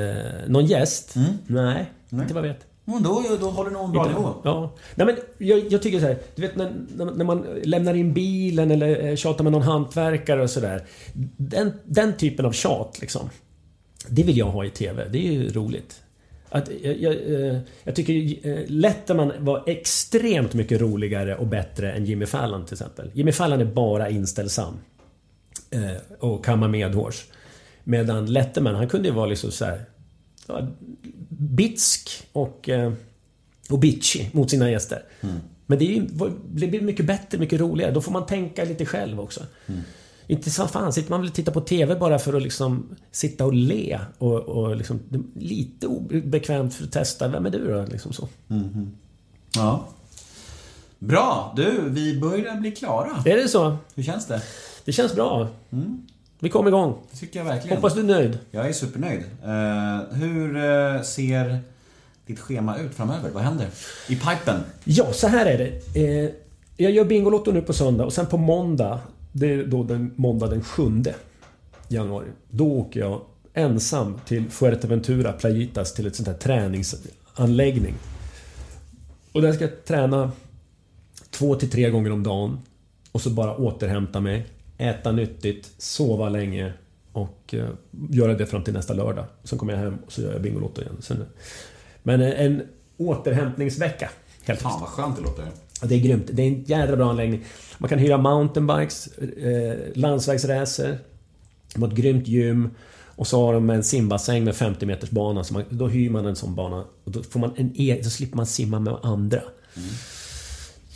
någon gäst? Nej, inte vad jag vet. Men då, då håller nog en bra nivå. Ja. Nej, men jag, jag tycker så här, du vet när, när man lämnar in bilen eller eh, tjatar med någon hantverkare och sådär. Den, den typen av tjat liksom. Det vill jag ha i TV. Det är ju roligt. Att, jag, jag, eh, jag tycker eh, Letterman var extremt mycket roligare och bättre än Jimmy Fallon till exempel. Jimmy Fallon är bara inställsam. Eh, och kammar medhårs. Medan Letterman, han kunde ju vara liksom så här, ja, bitsk och, eh, och bitchy mot sina gäster. Men det, ju, det blir mycket bättre, mycket roligare. Då får man tänka lite själv också. Inte som fan, sitter man väl och tittar på TV bara för att liksom sitta och le och, och liksom, lite obekvämt för att testa. Vem är du då? Liksom så. Ja. Bra! Du, vi börjar bli klara. Är det så? Hur känns det? Det känns bra. Vi kom igång. Det tycker jag verkligen. Hoppas du är nöjd. Jag är supernöjd. Eh, hur eh, ser ditt schema ut framöver? Vad händer? I pipen? Ja, så här är det. Eh, jag gör Bingolotto nu på söndag och sen på måndag, det är då den måndag den 7 januari. Då åker jag ensam till Fuerteventura, Playitas, till ett sånt här träningsanläggning. Och där ska jag träna två till tre gånger om dagen. Och så bara återhämta mig, äta nyttigt, sova länge och eh, göra det fram till nästa lördag. Sen kommer jag hem och så gör jag Bingolotto igen. Sen, men en, en återhämtningsvecka. Helt Fan vad skönt det låter. Det är grymt. Det är en jävla bra anläggning. Man kan hyra mountainbikes, eh, landsvägsracer. De har ett grymt gym. Och så har de en simbassäng med 50 meters bana. Så man, då hyr man en sån bana. Och då, får man en e- så slipper man simma med andra.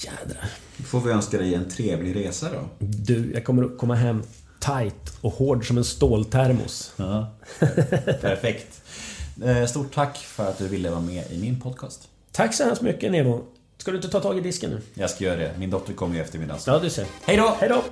Jädrar. Då får vi önska dig en trevlig resa då. Du, jag kommer att komma hem tight och hård som en ståltermos. Ja. Perfekt. Eh, Stort tack för att du ville vara med i min podcast. Tack så hemskt mycket Nemo. Ska du inte ta tag i disken nu? Jag ska göra det. Min dotter kommer ju i eftermiddag. Ja, du ser. Hej då! Hej då!